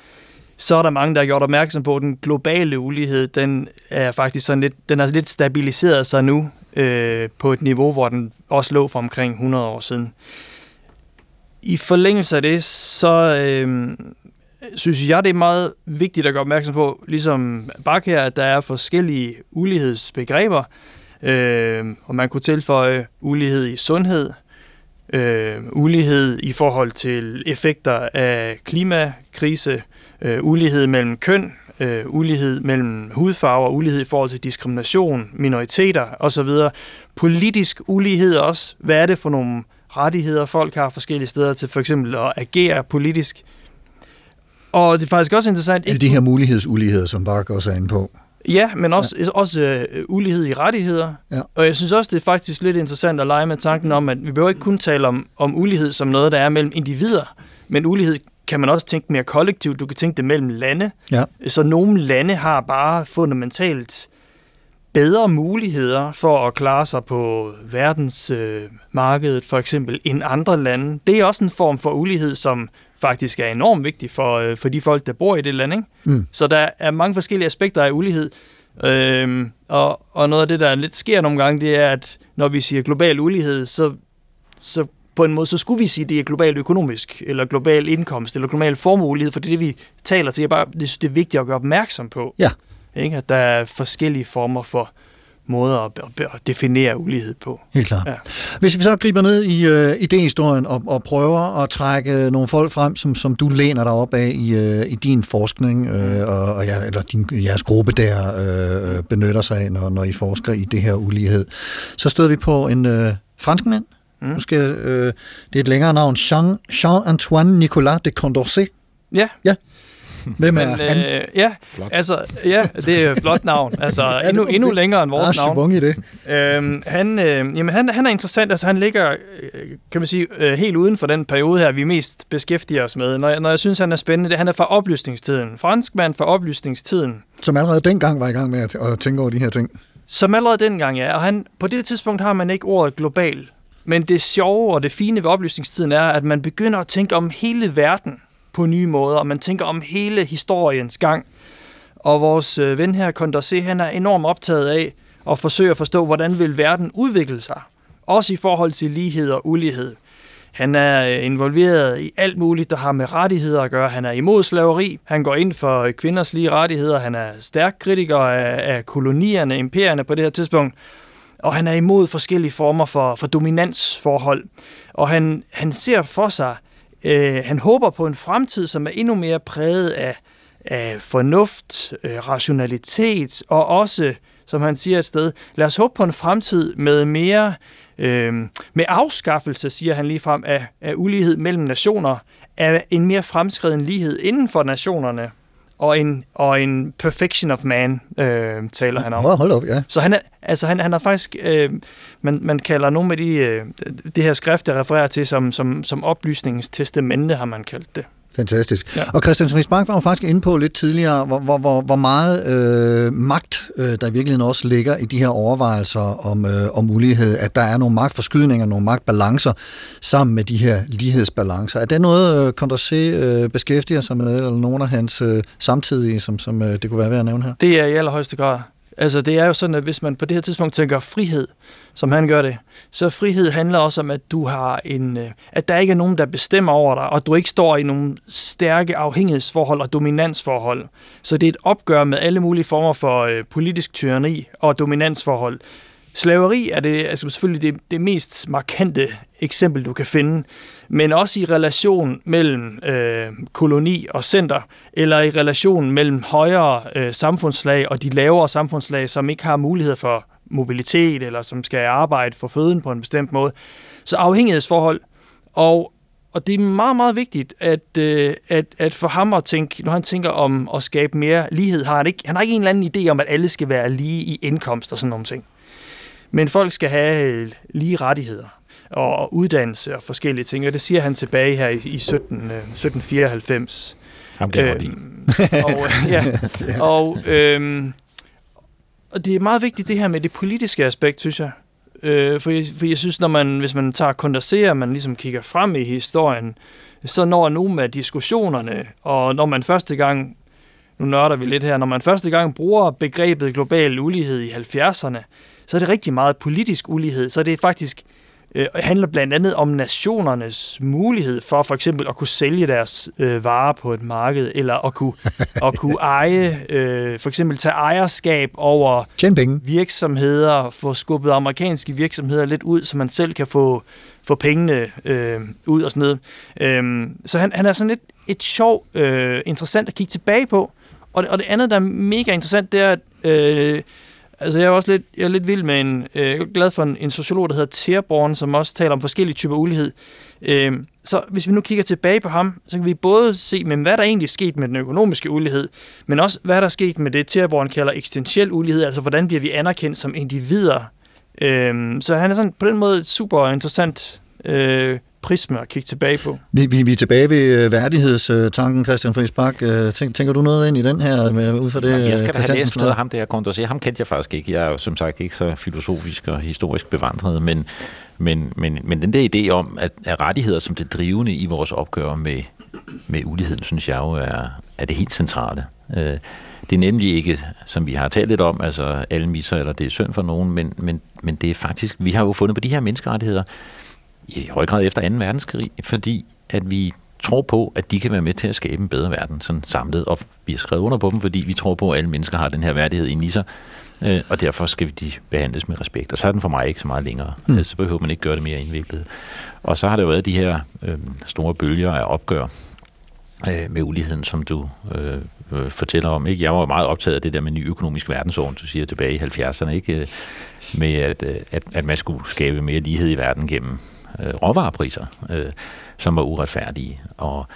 så er der mange, der har gjort opmærksom på, at den globale ulighed, den er faktisk sådan lidt, den er lidt stabiliseret sig nu øh, på et niveau, hvor den også lå for omkring 100 år siden. I forlængelse af det, så øh, synes jeg, det er meget vigtigt at gøre opmærksom på, ligesom bak her, at der er forskellige ulighedsbegreber, øh, og man kunne tilføje ulighed i sundhed, øh, ulighed i forhold til effekter af klimakrise, øh, ulighed mellem køn, øh, ulighed mellem hudfarver, ulighed i forhold til diskrimination, minoriteter osv. Politisk ulighed også. Hvad er det for nogle rettigheder, folk har forskellige steder til for eksempel at agere politisk? Og det er faktisk også interessant... Alle de her mulighedsuligheder, som Bach også er inde på. Ja, men også, ja. også uh, ulighed i rettigheder. Ja. Og jeg synes også, det er faktisk lidt interessant at lege med tanken om, at vi behøver ikke kun tale om, om ulighed som noget, der er mellem individer, men ulighed kan man også tænke mere kollektivt. Du kan tænke det mellem lande. Ja. Så nogle lande har bare fundamentalt bedre muligheder for at klare sig på verdensmarkedet, øh, for eksempel, end andre lande. Det er også en form for ulighed, som faktisk er enormt vigtig for, øh, for de folk, der bor i det land. Ikke? Mm. Så der er mange forskellige aspekter af ulighed. Øhm, og, og noget af det, der lidt sker nogle gange, det er, at når vi siger global ulighed, så, så på en måde, så skulle vi sige, at det er global økonomisk, eller global indkomst, eller global formueulighed, for det er det, vi taler til. Jeg bare, det, det er vigtigt at gøre opmærksom på. Ja. Ikke? At der er forskellige former for måder at, at definere ulighed på. Helt klart. Ja. Hvis vi så griber ned i uh, idéhistorien og, og prøver at trække nogle folk frem, som, som du læner dig op af i, uh, i din forskning, uh, og, og ja, eller din, jeres gruppe der uh, benytter sig af, når, når I forsker i det her ulighed, så støder vi på en uh, franskmand. Mm. Nu skal, uh, det er et længere navn. Jean, Jean-Antoine Nicolas de Condorcet. Ja. ja. Hvem er Men, han? øh, ja, Flot. altså, ja, det er et flot navn. Altså, det endnu, endnu længere end Der er vores navn. svung i det. Øhm, han, øh, jamen han, han er interessant, altså han ligger, øh, kan man sige, øh, helt uden for den periode her, vi mest beskæftiger os med. Når jeg, når jeg synes, han er spændende, det, han er fra oplysningstiden. Franskmand fra oplysningstiden. Som allerede dengang var i gang med at, at tænke over de her ting. Som allerede dengang, ja. Og han, på det tidspunkt har man ikke ordet global. Men det sjove og det fine ved oplysningstiden er, at man begynder at tænke om hele verden på nye måder, og man tænker om hele historiens gang. Og vores øh, ven her, Condorcet, han er enormt optaget af at forsøge at forstå, hvordan vil verden udvikle sig. Også i forhold til lighed og ulighed. Han er øh, involveret i alt muligt, der har med rettigheder at gøre. Han er imod slaveri. Han går ind for øh, kvinders lige rettigheder. Han er stærk kritiker af, af kolonierne, imperierne på det her tidspunkt. Og han er imod forskellige former for, for dominansforhold. Og han, han ser for sig, øh, han håber på en fremtid, som er endnu mere præget af, af fornuft, øh, rationalitet og også, som han siger et sted, lad os håbe på en fremtid med mere øh, med afskaffelse, siger han lige frem, af, af ulighed mellem nationer, af en mere fremskreden lighed inden for nationerne, og en, og en perfection of man, øh, taler han om. Hold, hold op, ja. Så han er, altså han, han har faktisk, øh, man, man kalder nogle af de, øh, det her skrift, der refererer til, som, som, som oplysningens testamente, har man kaldt det. Fantastisk. Ja. Og Christian Friis Bang var jo faktisk inde på lidt tidligere, hvor, hvor, hvor, hvor meget øh, magt, øh, der i virkeligheden også ligger i de her overvejelser om, øh, om mulighed, at der er nogle magtforskydninger, nogle magtbalancer sammen med de her lighedsbalancer. Er det noget, øh, Condorcet øh, beskæftiger sig med, eller nogle af hans øh, samtidige, som, som øh, det kunne være værd at nævne her? Det er i allerhøjeste grad. Altså det er jo sådan, at hvis man på det her tidspunkt tænker frihed, som han gør det, så frihed handler også om, at du har en, øh, at der ikke er nogen, der bestemmer over dig, og du ikke står i nogle stærke afhængighedsforhold og dominansforhold. Så det er et opgør med alle mulige former for øh, politisk tyranni og dominansforhold. Slaveri er det altså selvfølgelig det, det mest markante eksempel, du kan finde, men også i relation mellem øh, koloni og center, eller i relation mellem højere øh, samfundslag og de lavere samfundslag, som ikke har mulighed for mobilitet, eller som skal arbejde for føden på en bestemt måde. Så afhængighedsforhold, og, og det er meget, meget vigtigt, at, øh, at, at for ham at tænke, når han tænker om at skabe mere lighed, har han ikke, han har ikke en eller anden idé om, at alle skal være lige i indkomst og sådan nogle ting. Men folk skal have øh, lige rettigheder og uddannelse og forskellige ting, og det siger han tilbage her i, i 17, øh, 1794. Ham kan jeg. Øhm, og, øh, ja, og, øhm, og det er meget vigtigt det her med det politiske aspekt, synes jeg. Øh, for, jeg for jeg synes, når man, hvis man tager kondenserer, man ligesom kigger frem i historien, så når nogle af diskussionerne, og når man første gang, nu nørder vi lidt her, når man første gang bruger begrebet global ulighed i 70'erne, så er det rigtig meget politisk ulighed. Så det er faktisk øh, handler blandt andet om nationernes mulighed for for eksempel at kunne sælge deres øh, varer på et marked, eller at kunne, at kunne eje, øh, for eksempel tage ejerskab over virksomheder, få skubbet amerikanske virksomheder lidt ud, så man selv kan få, få pengene øh, ud og sådan noget. Øhm, så han, han er sådan lidt et sjov, øh, interessant at kigge tilbage på. Og det, og det andet, der er mega interessant, det er, at øh, altså jeg er også lidt, jeg er lidt vild med en, øh, jeg er glad for en, en sociolog, der hedder Terborn, som også taler om forskellige typer ulighed. Øh, så hvis vi nu kigger tilbage på ham, så kan vi både se, men hvad der egentlig er sket med den økonomiske ulighed, men også hvad der er sket med det, Terborn kalder eksistentiel ulighed, altså hvordan bliver vi anerkendt som individer. Øh, så han er sådan på den måde et super interessant øh, prisme at kigge tilbage på. Vi, vi, vi er tilbage ved øh, værdighedstanken, Christian Friis Bak. Øh, Tænk, tænker du noget ind i den her, med, ud fra det, Jamen, jeg skal da have læst noget af ham der Condorcet. Ham kendte jeg faktisk ikke. Jeg er jo som sagt ikke så filosofisk og historisk bevandret, men, men, men, men den der idé om, at, at rettigheder som det drivende i vores opgør med, med uligheden, synes jeg jo er, er det helt centrale. Øh, det er nemlig ikke, som vi har talt lidt om, altså alle misser, eller det er synd for nogen, men, men, men det er faktisk, vi har jo fundet på de her menneskerettigheder i høj grad efter 2. verdenskrig, fordi at vi tror på, at de kan være med til at skabe en bedre verden, sådan samlet, og vi har skrevet under på dem, fordi vi tror på, at alle mennesker har den her værdighed inde i sig, øh, og derfor skal de behandles med respekt. Og så er den for mig ikke så meget længere. Mm. Så behøver man ikke gøre det mere indviklet. Og så har der jo været de her øh, store bølger af opgør øh, med uligheden, som du øh, øh, fortæller om. Ikke? Jeg var meget optaget af det der med ny økonomisk verdensorden, du siger tilbage i 70'erne, ikke? Øh, med at, at, at man skulle skabe mere lighed i verden gennem øh, råvarepriser, øh, som var uretfærdige. Og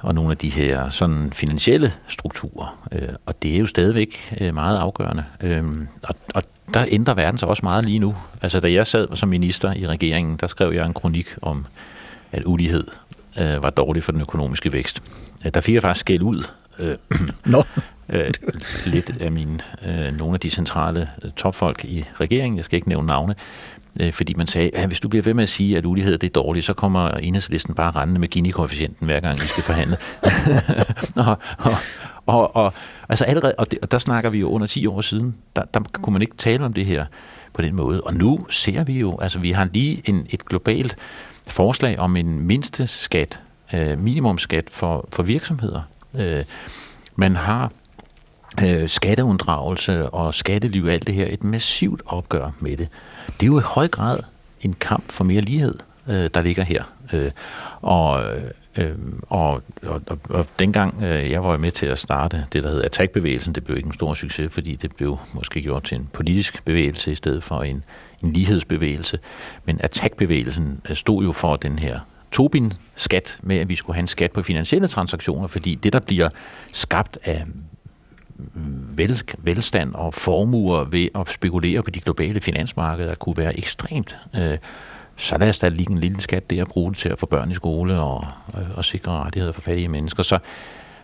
og nogle af de her sådan finansielle strukturer. Øh, og det er jo stadigvæk øh, meget afgørende. Øh, og, og der ændrer verden sig også meget lige nu. Altså da jeg sad som minister i regeringen, der skrev jeg en kronik om, at ulighed øh, var dårlig for den økonomiske vækst. Øh, der fik jeg faktisk skæld ud. Øh, Nå. øh, lidt af mine, øh, nogle af de centrale øh, topfolk i regeringen, jeg skal ikke nævne navne, øh, fordi man sagde, at hvis du bliver ved med at sige, at ulighed det er dårligt, så kommer enhedslisten bare rendende med Gini-koefficienten hver gang, vi skal forhandle. og, og, og, og, altså allerede, og, det, og der snakker vi jo under 10 år siden, der, der kunne man ikke tale om det her på den måde. Og nu ser vi jo, altså vi har lige en, et globalt forslag om en mindste skat, øh, minimumskat for, for virksomheder. Øh, man har øh, skatteunddragelse og skatteliv og alt det her, et massivt opgør med det. Det er jo i høj grad en kamp for mere lighed, øh, der ligger her. Øh, og, øh, og, og, og, og dengang øh, jeg var med til at starte det, der hedder Attack-bevægelsen, det blev ikke en stor succes, fordi det blev måske gjort til en politisk bevægelse i stedet for en, en lighedsbevægelse. Men Attack-bevægelsen øh, stod jo for den her Tobin-skat med, at vi skulle have en skat på finansielle transaktioner, fordi det, der bliver skabt af vel, velstand og formuer ved at spekulere på de globale finansmarkeder, kunne være ekstremt. Øh, så lad os da ligge en lille skat der og bruge det til at få børn i skole og, og, og sikre rettigheder for fattige mennesker. Så,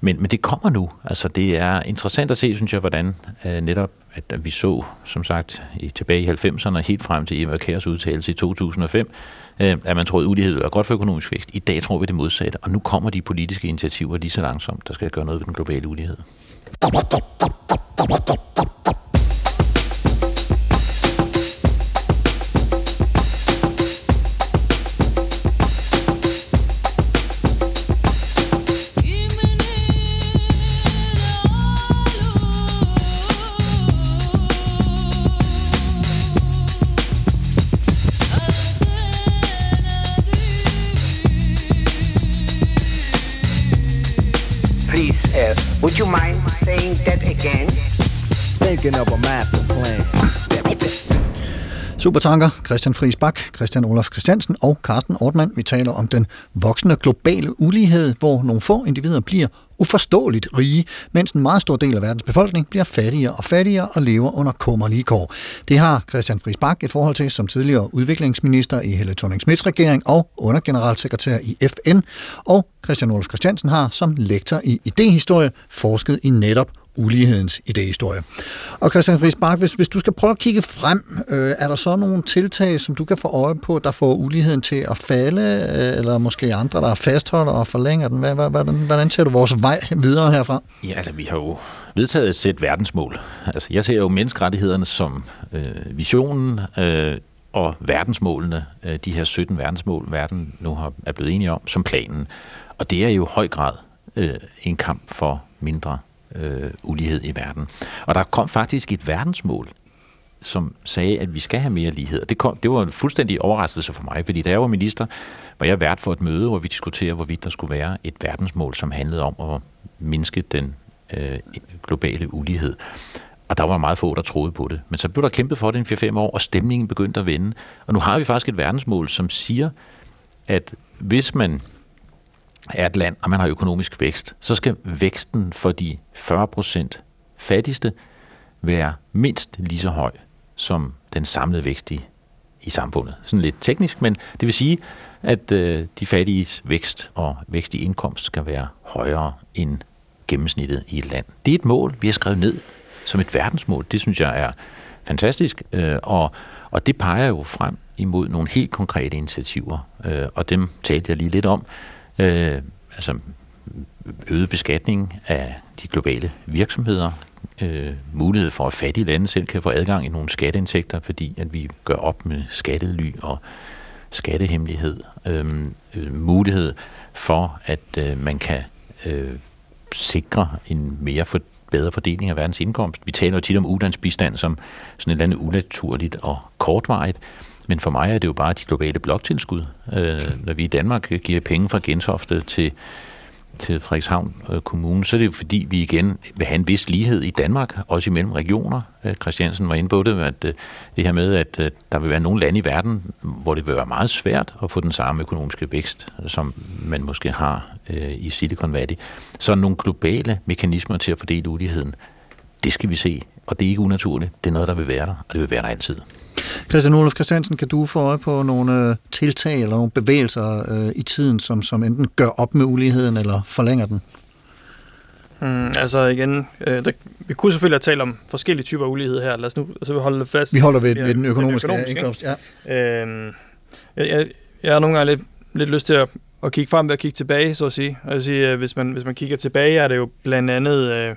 men, men det kommer nu. Altså, det er interessant at se, synes jeg, hvordan øh, netop, at vi så, som sagt, i, tilbage i 90'erne, helt frem til Eva Kærs udtalelse i 2005, øh, at man troede, at ulighed var godt for økonomisk vækst. I dag tror vi det modsatte, og nu kommer de politiske initiativer lige så langsomt, der skal gøre noget ved den globale ulighed. ティップティップティップティップティップ。Would you mind saying that again? Thinking of a master plan. Supertanker, Christian Friis Bak, Christian Olaf Christiansen og Carsten Ortmann. Vi taler om den voksende globale ulighed, hvor nogle få individer bliver uforståeligt rige, mens en meget stor del af verdens befolkning bliver fattigere og fattigere og lever under kummerlige kår. Det har Christian Friis Bak et forhold til som tidligere udviklingsminister i Helle thorning regering og undergeneralsekretær i FN, og Christian Olaf Christiansen har som lektor i idehistorie forsket i netop ulighedens idehistorie. Og Christian Friis Bak, hvis, hvis du skal prøve at kigge frem, øh, er der så nogle tiltag, som du kan få øje på, der får uligheden til at falde, øh, eller måske andre, der fastholder og forlænger den? Hvad, hvad, hvordan, hvordan ser du vores vej videre herfra? Ja, altså vi har jo vedtaget et sæt verdensmål. Altså jeg ser jo menneskerettighederne som øh, visionen, øh, og verdensmålene, øh, de her 17 verdensmål, verden nu har, er blevet enige om, som planen. Og det er jo i høj grad øh, en kamp for mindre øh, ulighed i verden. Og der kom faktisk et verdensmål, som sagde, at vi skal have mere lighed. Og det, kom, det var en fuldstændig overraskelse for mig, fordi da jeg var minister, var jeg vært for et møde, hvor vi diskuterede, hvorvidt der skulle være et verdensmål, som handlede om at mindske den øh, globale ulighed. Og der var meget få, der troede på det. Men så blev der kæmpet for det i 4-5 år, og stemningen begyndte at vende. Og nu har vi faktisk et verdensmål, som siger, at hvis man er et land, og man har økonomisk vækst, så skal væksten for de 40 procent fattigste være mindst lige så høj som den samlede vækst i, i samfundet. Sådan lidt teknisk, men det vil sige, at øh, de fattiges vækst og vækst i indkomst skal være højere end gennemsnittet i et land. Det er et mål, vi har skrevet ned som et verdensmål. Det synes jeg er fantastisk, øh, og, og det peger jo frem imod nogle helt konkrete initiativer, øh, og dem talte jeg lige lidt om. Øh, altså øget beskatning af de globale virksomheder, øh, mulighed for, at fattige lande selv kan få adgang i nogle skatteindtægter, fordi at vi gør op med skattely og skattehemmelighed. Øh, øh, mulighed for, at øh, man kan øh, sikre en mere for, bedre fordeling af verdens indkomst. Vi taler jo tit om ulandsbistand som sådan et eller andet unaturligt og kortvarigt, men for mig er det jo bare de globale bloktilskud. Øh, når vi i Danmark giver penge fra Gentofte til til Frederikshavn øh, Kommune, så er det jo fordi, vi igen vil have en vis lighed i Danmark, også imellem regioner. Øh, Christiansen var inde på det, at øh, det her med, at øh, der vil være nogle lande i verden, hvor det vil være meget svært at få den samme økonomiske vækst, som man måske har øh, i Silicon Valley. Så nogle globale mekanismer til at fordele uligheden, det skal vi se, og det er ikke unaturligt. Det er noget, der vil være der, og det vil være der altid. Christian Olof Christiansen, kan du få øje på nogle øh, tiltag eller nogle bevægelser øh, i tiden, som, som enten gør op med uligheden eller forlænger den? Mm, altså igen, øh, der, vi kunne selvfølgelig have talt om forskellige typer af ulighed her. Lad os nu altså, holde fast. Vi holder ved, ved den økonomiske, økonomiske, indkomst. Ja. Øhm, jeg, jeg, jeg har nogle gange lidt, lidt lyst til at, at kigge frem ved at kigge tilbage, så at sige. Og jeg vil sige, hvis man, hvis man kigger tilbage, er det jo blandt andet øh,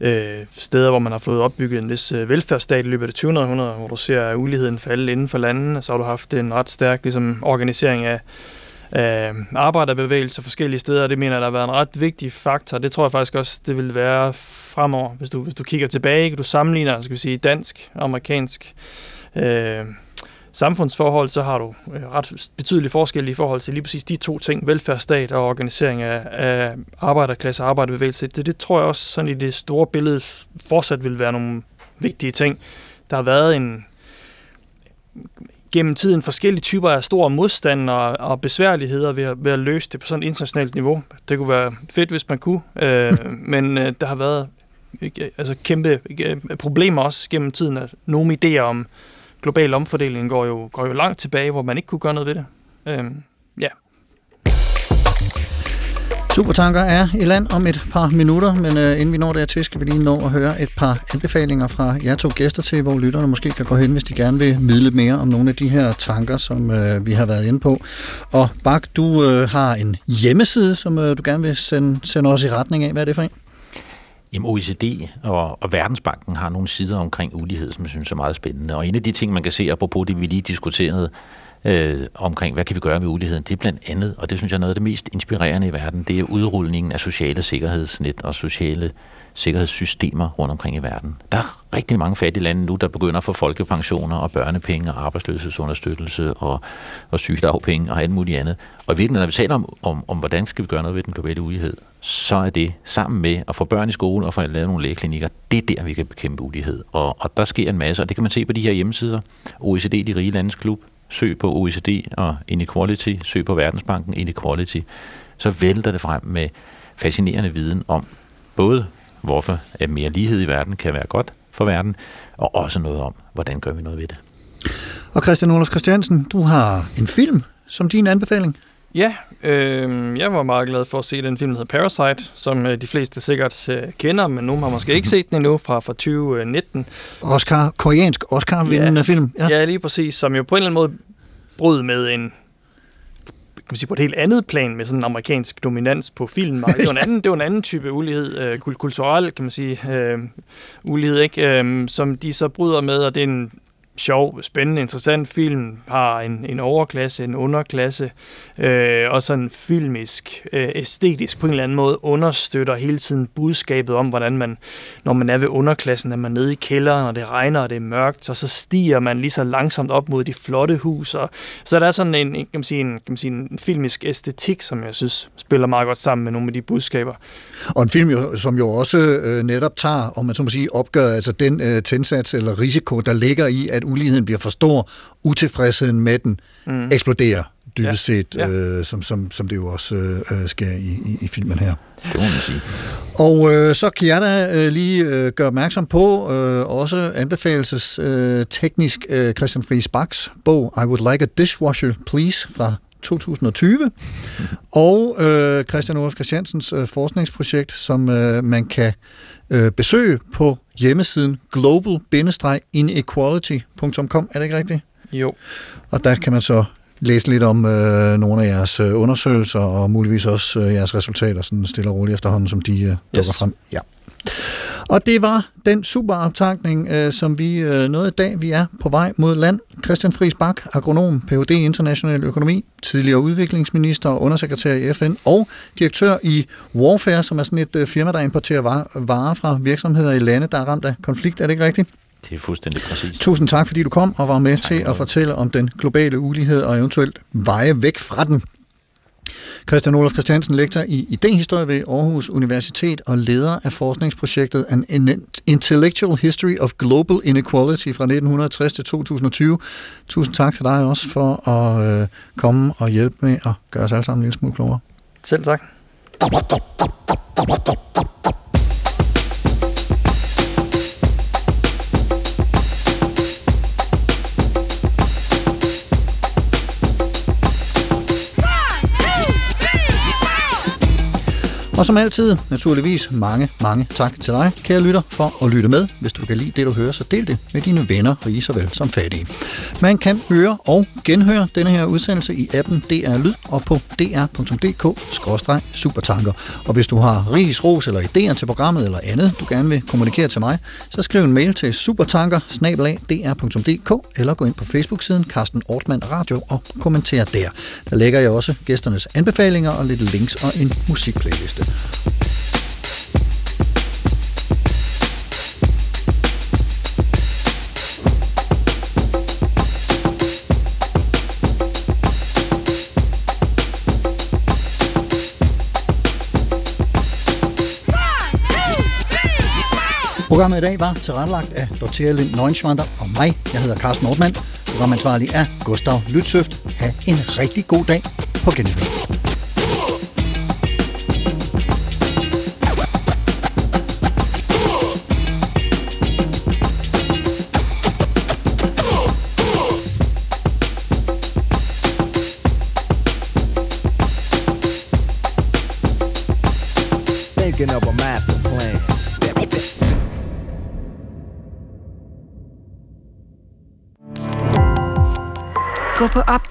øh, steder, hvor man har fået opbygget en vis øh, velfærdsstat i løbet af det 20. århundrede, hvor du ser uligheden falde inden for landene. Så har du haft en ret stærk ligesom, organisering af, af arbejderbevægelser forskellige steder, og det mener jeg, der har været en ret vigtig faktor. Det tror jeg faktisk også, det vil være fremover. Hvis du, hvis du kigger tilbage, kan du sammenligner skal vi sige, dansk, amerikansk øh, samfundsforhold, så har du øh, ret betydelige forskelle i forhold til lige præcis de to ting, velfærdsstat og organisering af, af arbejderklasse og arbejderbevægelse. Det, det tror jeg også sådan i det store billede fortsat vil være nogle vigtige ting. Der har været en gennem tiden forskellige typer af store modstand og, og besværligheder ved at, ved at løse det på sådan et internationalt niveau. Det kunne være fedt, hvis man kunne, øh, men øh, der har været ikke, altså kæmpe ikke, problemer også gennem tiden. At nogle idéer om global omfordeling går jo, går jo langt tilbage, hvor man ikke kunne gøre noget ved det. Øhm, ja. Supertanker er i land om et par minutter, men øh, inden vi når dertil, skal vi lige nå at høre et par anbefalinger fra jer to gæster til, hvor lytterne måske kan gå hen, hvis de gerne vil vide lidt mere om nogle af de her tanker, som øh, vi har været inde på. Og Bak, du øh, har en hjemmeside, som øh, du gerne vil sende, sende os i retning af. Hvad er det for en? Jamen OECD og, og Verdensbanken har nogle sider omkring ulighed, som jeg synes er meget spændende. Og en af de ting, man kan se, apropos det, vi lige diskuterede, øh, omkring, hvad kan vi gøre med uligheden, det er blandt andet, og det synes jeg er noget af det mest inspirerende i verden, det er udrulningen af sociale sikkerhedsnet og sociale sikkerhedssystemer rundt omkring i verden. Der er rigtig mange fattige lande nu, der begynder at få folkepensioner og børnepenge og arbejdsløshedsunderstøttelse og, og sygedagpenge og alt muligt andet. Og virkelig, når vi taler om, om, om, hvordan skal vi gøre noget ved den globale ulighed, så er det sammen med at få børn i skole og få lavet nogle lægeklinikker, det er der, vi kan bekæmpe ulighed. Og, og der sker en masse, og det kan man se på de her hjemmesider. OECD, de rige landes klub, søg på OECD og Inequality, søg på Verdensbanken Inequality, så vælter det frem med fascinerende viden om både hvorfor at mere lighed i verden kan være godt for verden, og også noget om, hvordan gør vi noget ved det. Og Christian Olof Christiansen, du har en film som din anbefaling. Ja, øh, jeg var meget glad for at se den film, der hedder Parasite, som øh, de fleste sikkert øh, kender, men nogen har måske ikke set den endnu fra, fra 2019. Oscar, koreansk Oscar-vindende Ja. film. Ja. ja, lige præcis, som jo på en eller anden måde brød med en kan man sige, på et helt andet plan med sådan en amerikansk dominans på filmmarkedet. Det var en anden, det var en anden type ulighed, øh, kul- kulturel, kan man sige, øh, ulighed, ikke? Øh, som de så bryder med, og det er en sjov, spændende, interessant film, har en, en overklasse, en underklasse, øh, og sådan filmisk, øh, æstetisk på en eller anden måde understøtter hele tiden budskabet om, hvordan man, når man er ved underklassen, er man nede i kælderen, og det regner, og det er mørkt, og så stiger man lige så langsomt op mod de flotte hus, og så der er sådan en, kan man sige, en, kan man sige, en filmisk æstetik, som jeg synes spiller meget godt sammen med nogle af de budskaber. Og en film, som jo også øh, netop tager, om man så må sige, opgør altså den øh, tændsats eller risiko, der ligger i, at uligheden bliver for stor, utilfredsheden med den mm. eksploderer dybest Ja, set, ja. øh, som, som, som det jo også øh, sker i, i, i filmen her. Det må man sige. Og øh, så kan jeg da øh, lige øh, gøre opmærksom på, øh, også anbefales øh, teknisk øh, Christian Friis Bachs bog I Would Like a Dishwasher Please fra 2020, og øh, Christian Olof Christiansens øh, forskningsprojekt, som øh, man kan øh, besøge på hjemmesiden global-inequality.com. Er det ikke rigtigt? Jo. Og der kan man så læse lidt om øh, nogle af jeres øh, undersøgelser, og muligvis også øh, jeres resultater, sådan stille og roligt efterhånden, som de øh, dukker Yes. frem. Ja. Og det var den super optankning, øh, som vi øh, nåede i dag. Vi er på vej mod land. Christian Friis Bak, agronom, Ph.D. i international økonomi, tidligere udviklingsminister og undersekretær i FN, og direktør i Warfare, som er sådan et øh, firma, der importerer varer, fra virksomheder i lande, der er ramt af konflikt. Er det ikke rigtigt? Det er fuldstændig præcis. Tusind tak, fordi du kom og var med Tak til at fortælle om den globale ulighed og eventuelt veje væk fra den. Christian Olof Christiansen, lektor i idehistorie ved Aarhus Universitet og leder af forskningsprojektet An Intellectual History of Global Inequality fra 1960 til 2020. Tusind tak til dig også for at øh, komme og hjælpe med at gøre os alle sammen en lille smule klogere. Selv tak. Og som altid, naturligvis mange, mange tak til dig, kære lytter, for at lytte med. Hvis du kan lide det, du hører, så del det med dine venner, rige såvel som fattige. Man kan høre og genhøre denne her udsendelse i appen DR Lyd og på dr.dk-supertanker. Og hvis du har ris, ros eller idéer til programmet eller andet, du gerne vil kommunikere til mig, så skriv en mail til supertanker eller gå ind på Facebook-siden Carsten Ortmann Radio og kommenter der. Der lægger jeg også gæsternes anbefalinger og lidt links og en musikplayliste. Programmet i dag var tilrettelagt af Dorthea Lind Neunschwander og mig. Jeg hedder Carsten Nordmann. Programansvarlig er Gustav Lytsøft. Ha' en rigtig god dag på genhør.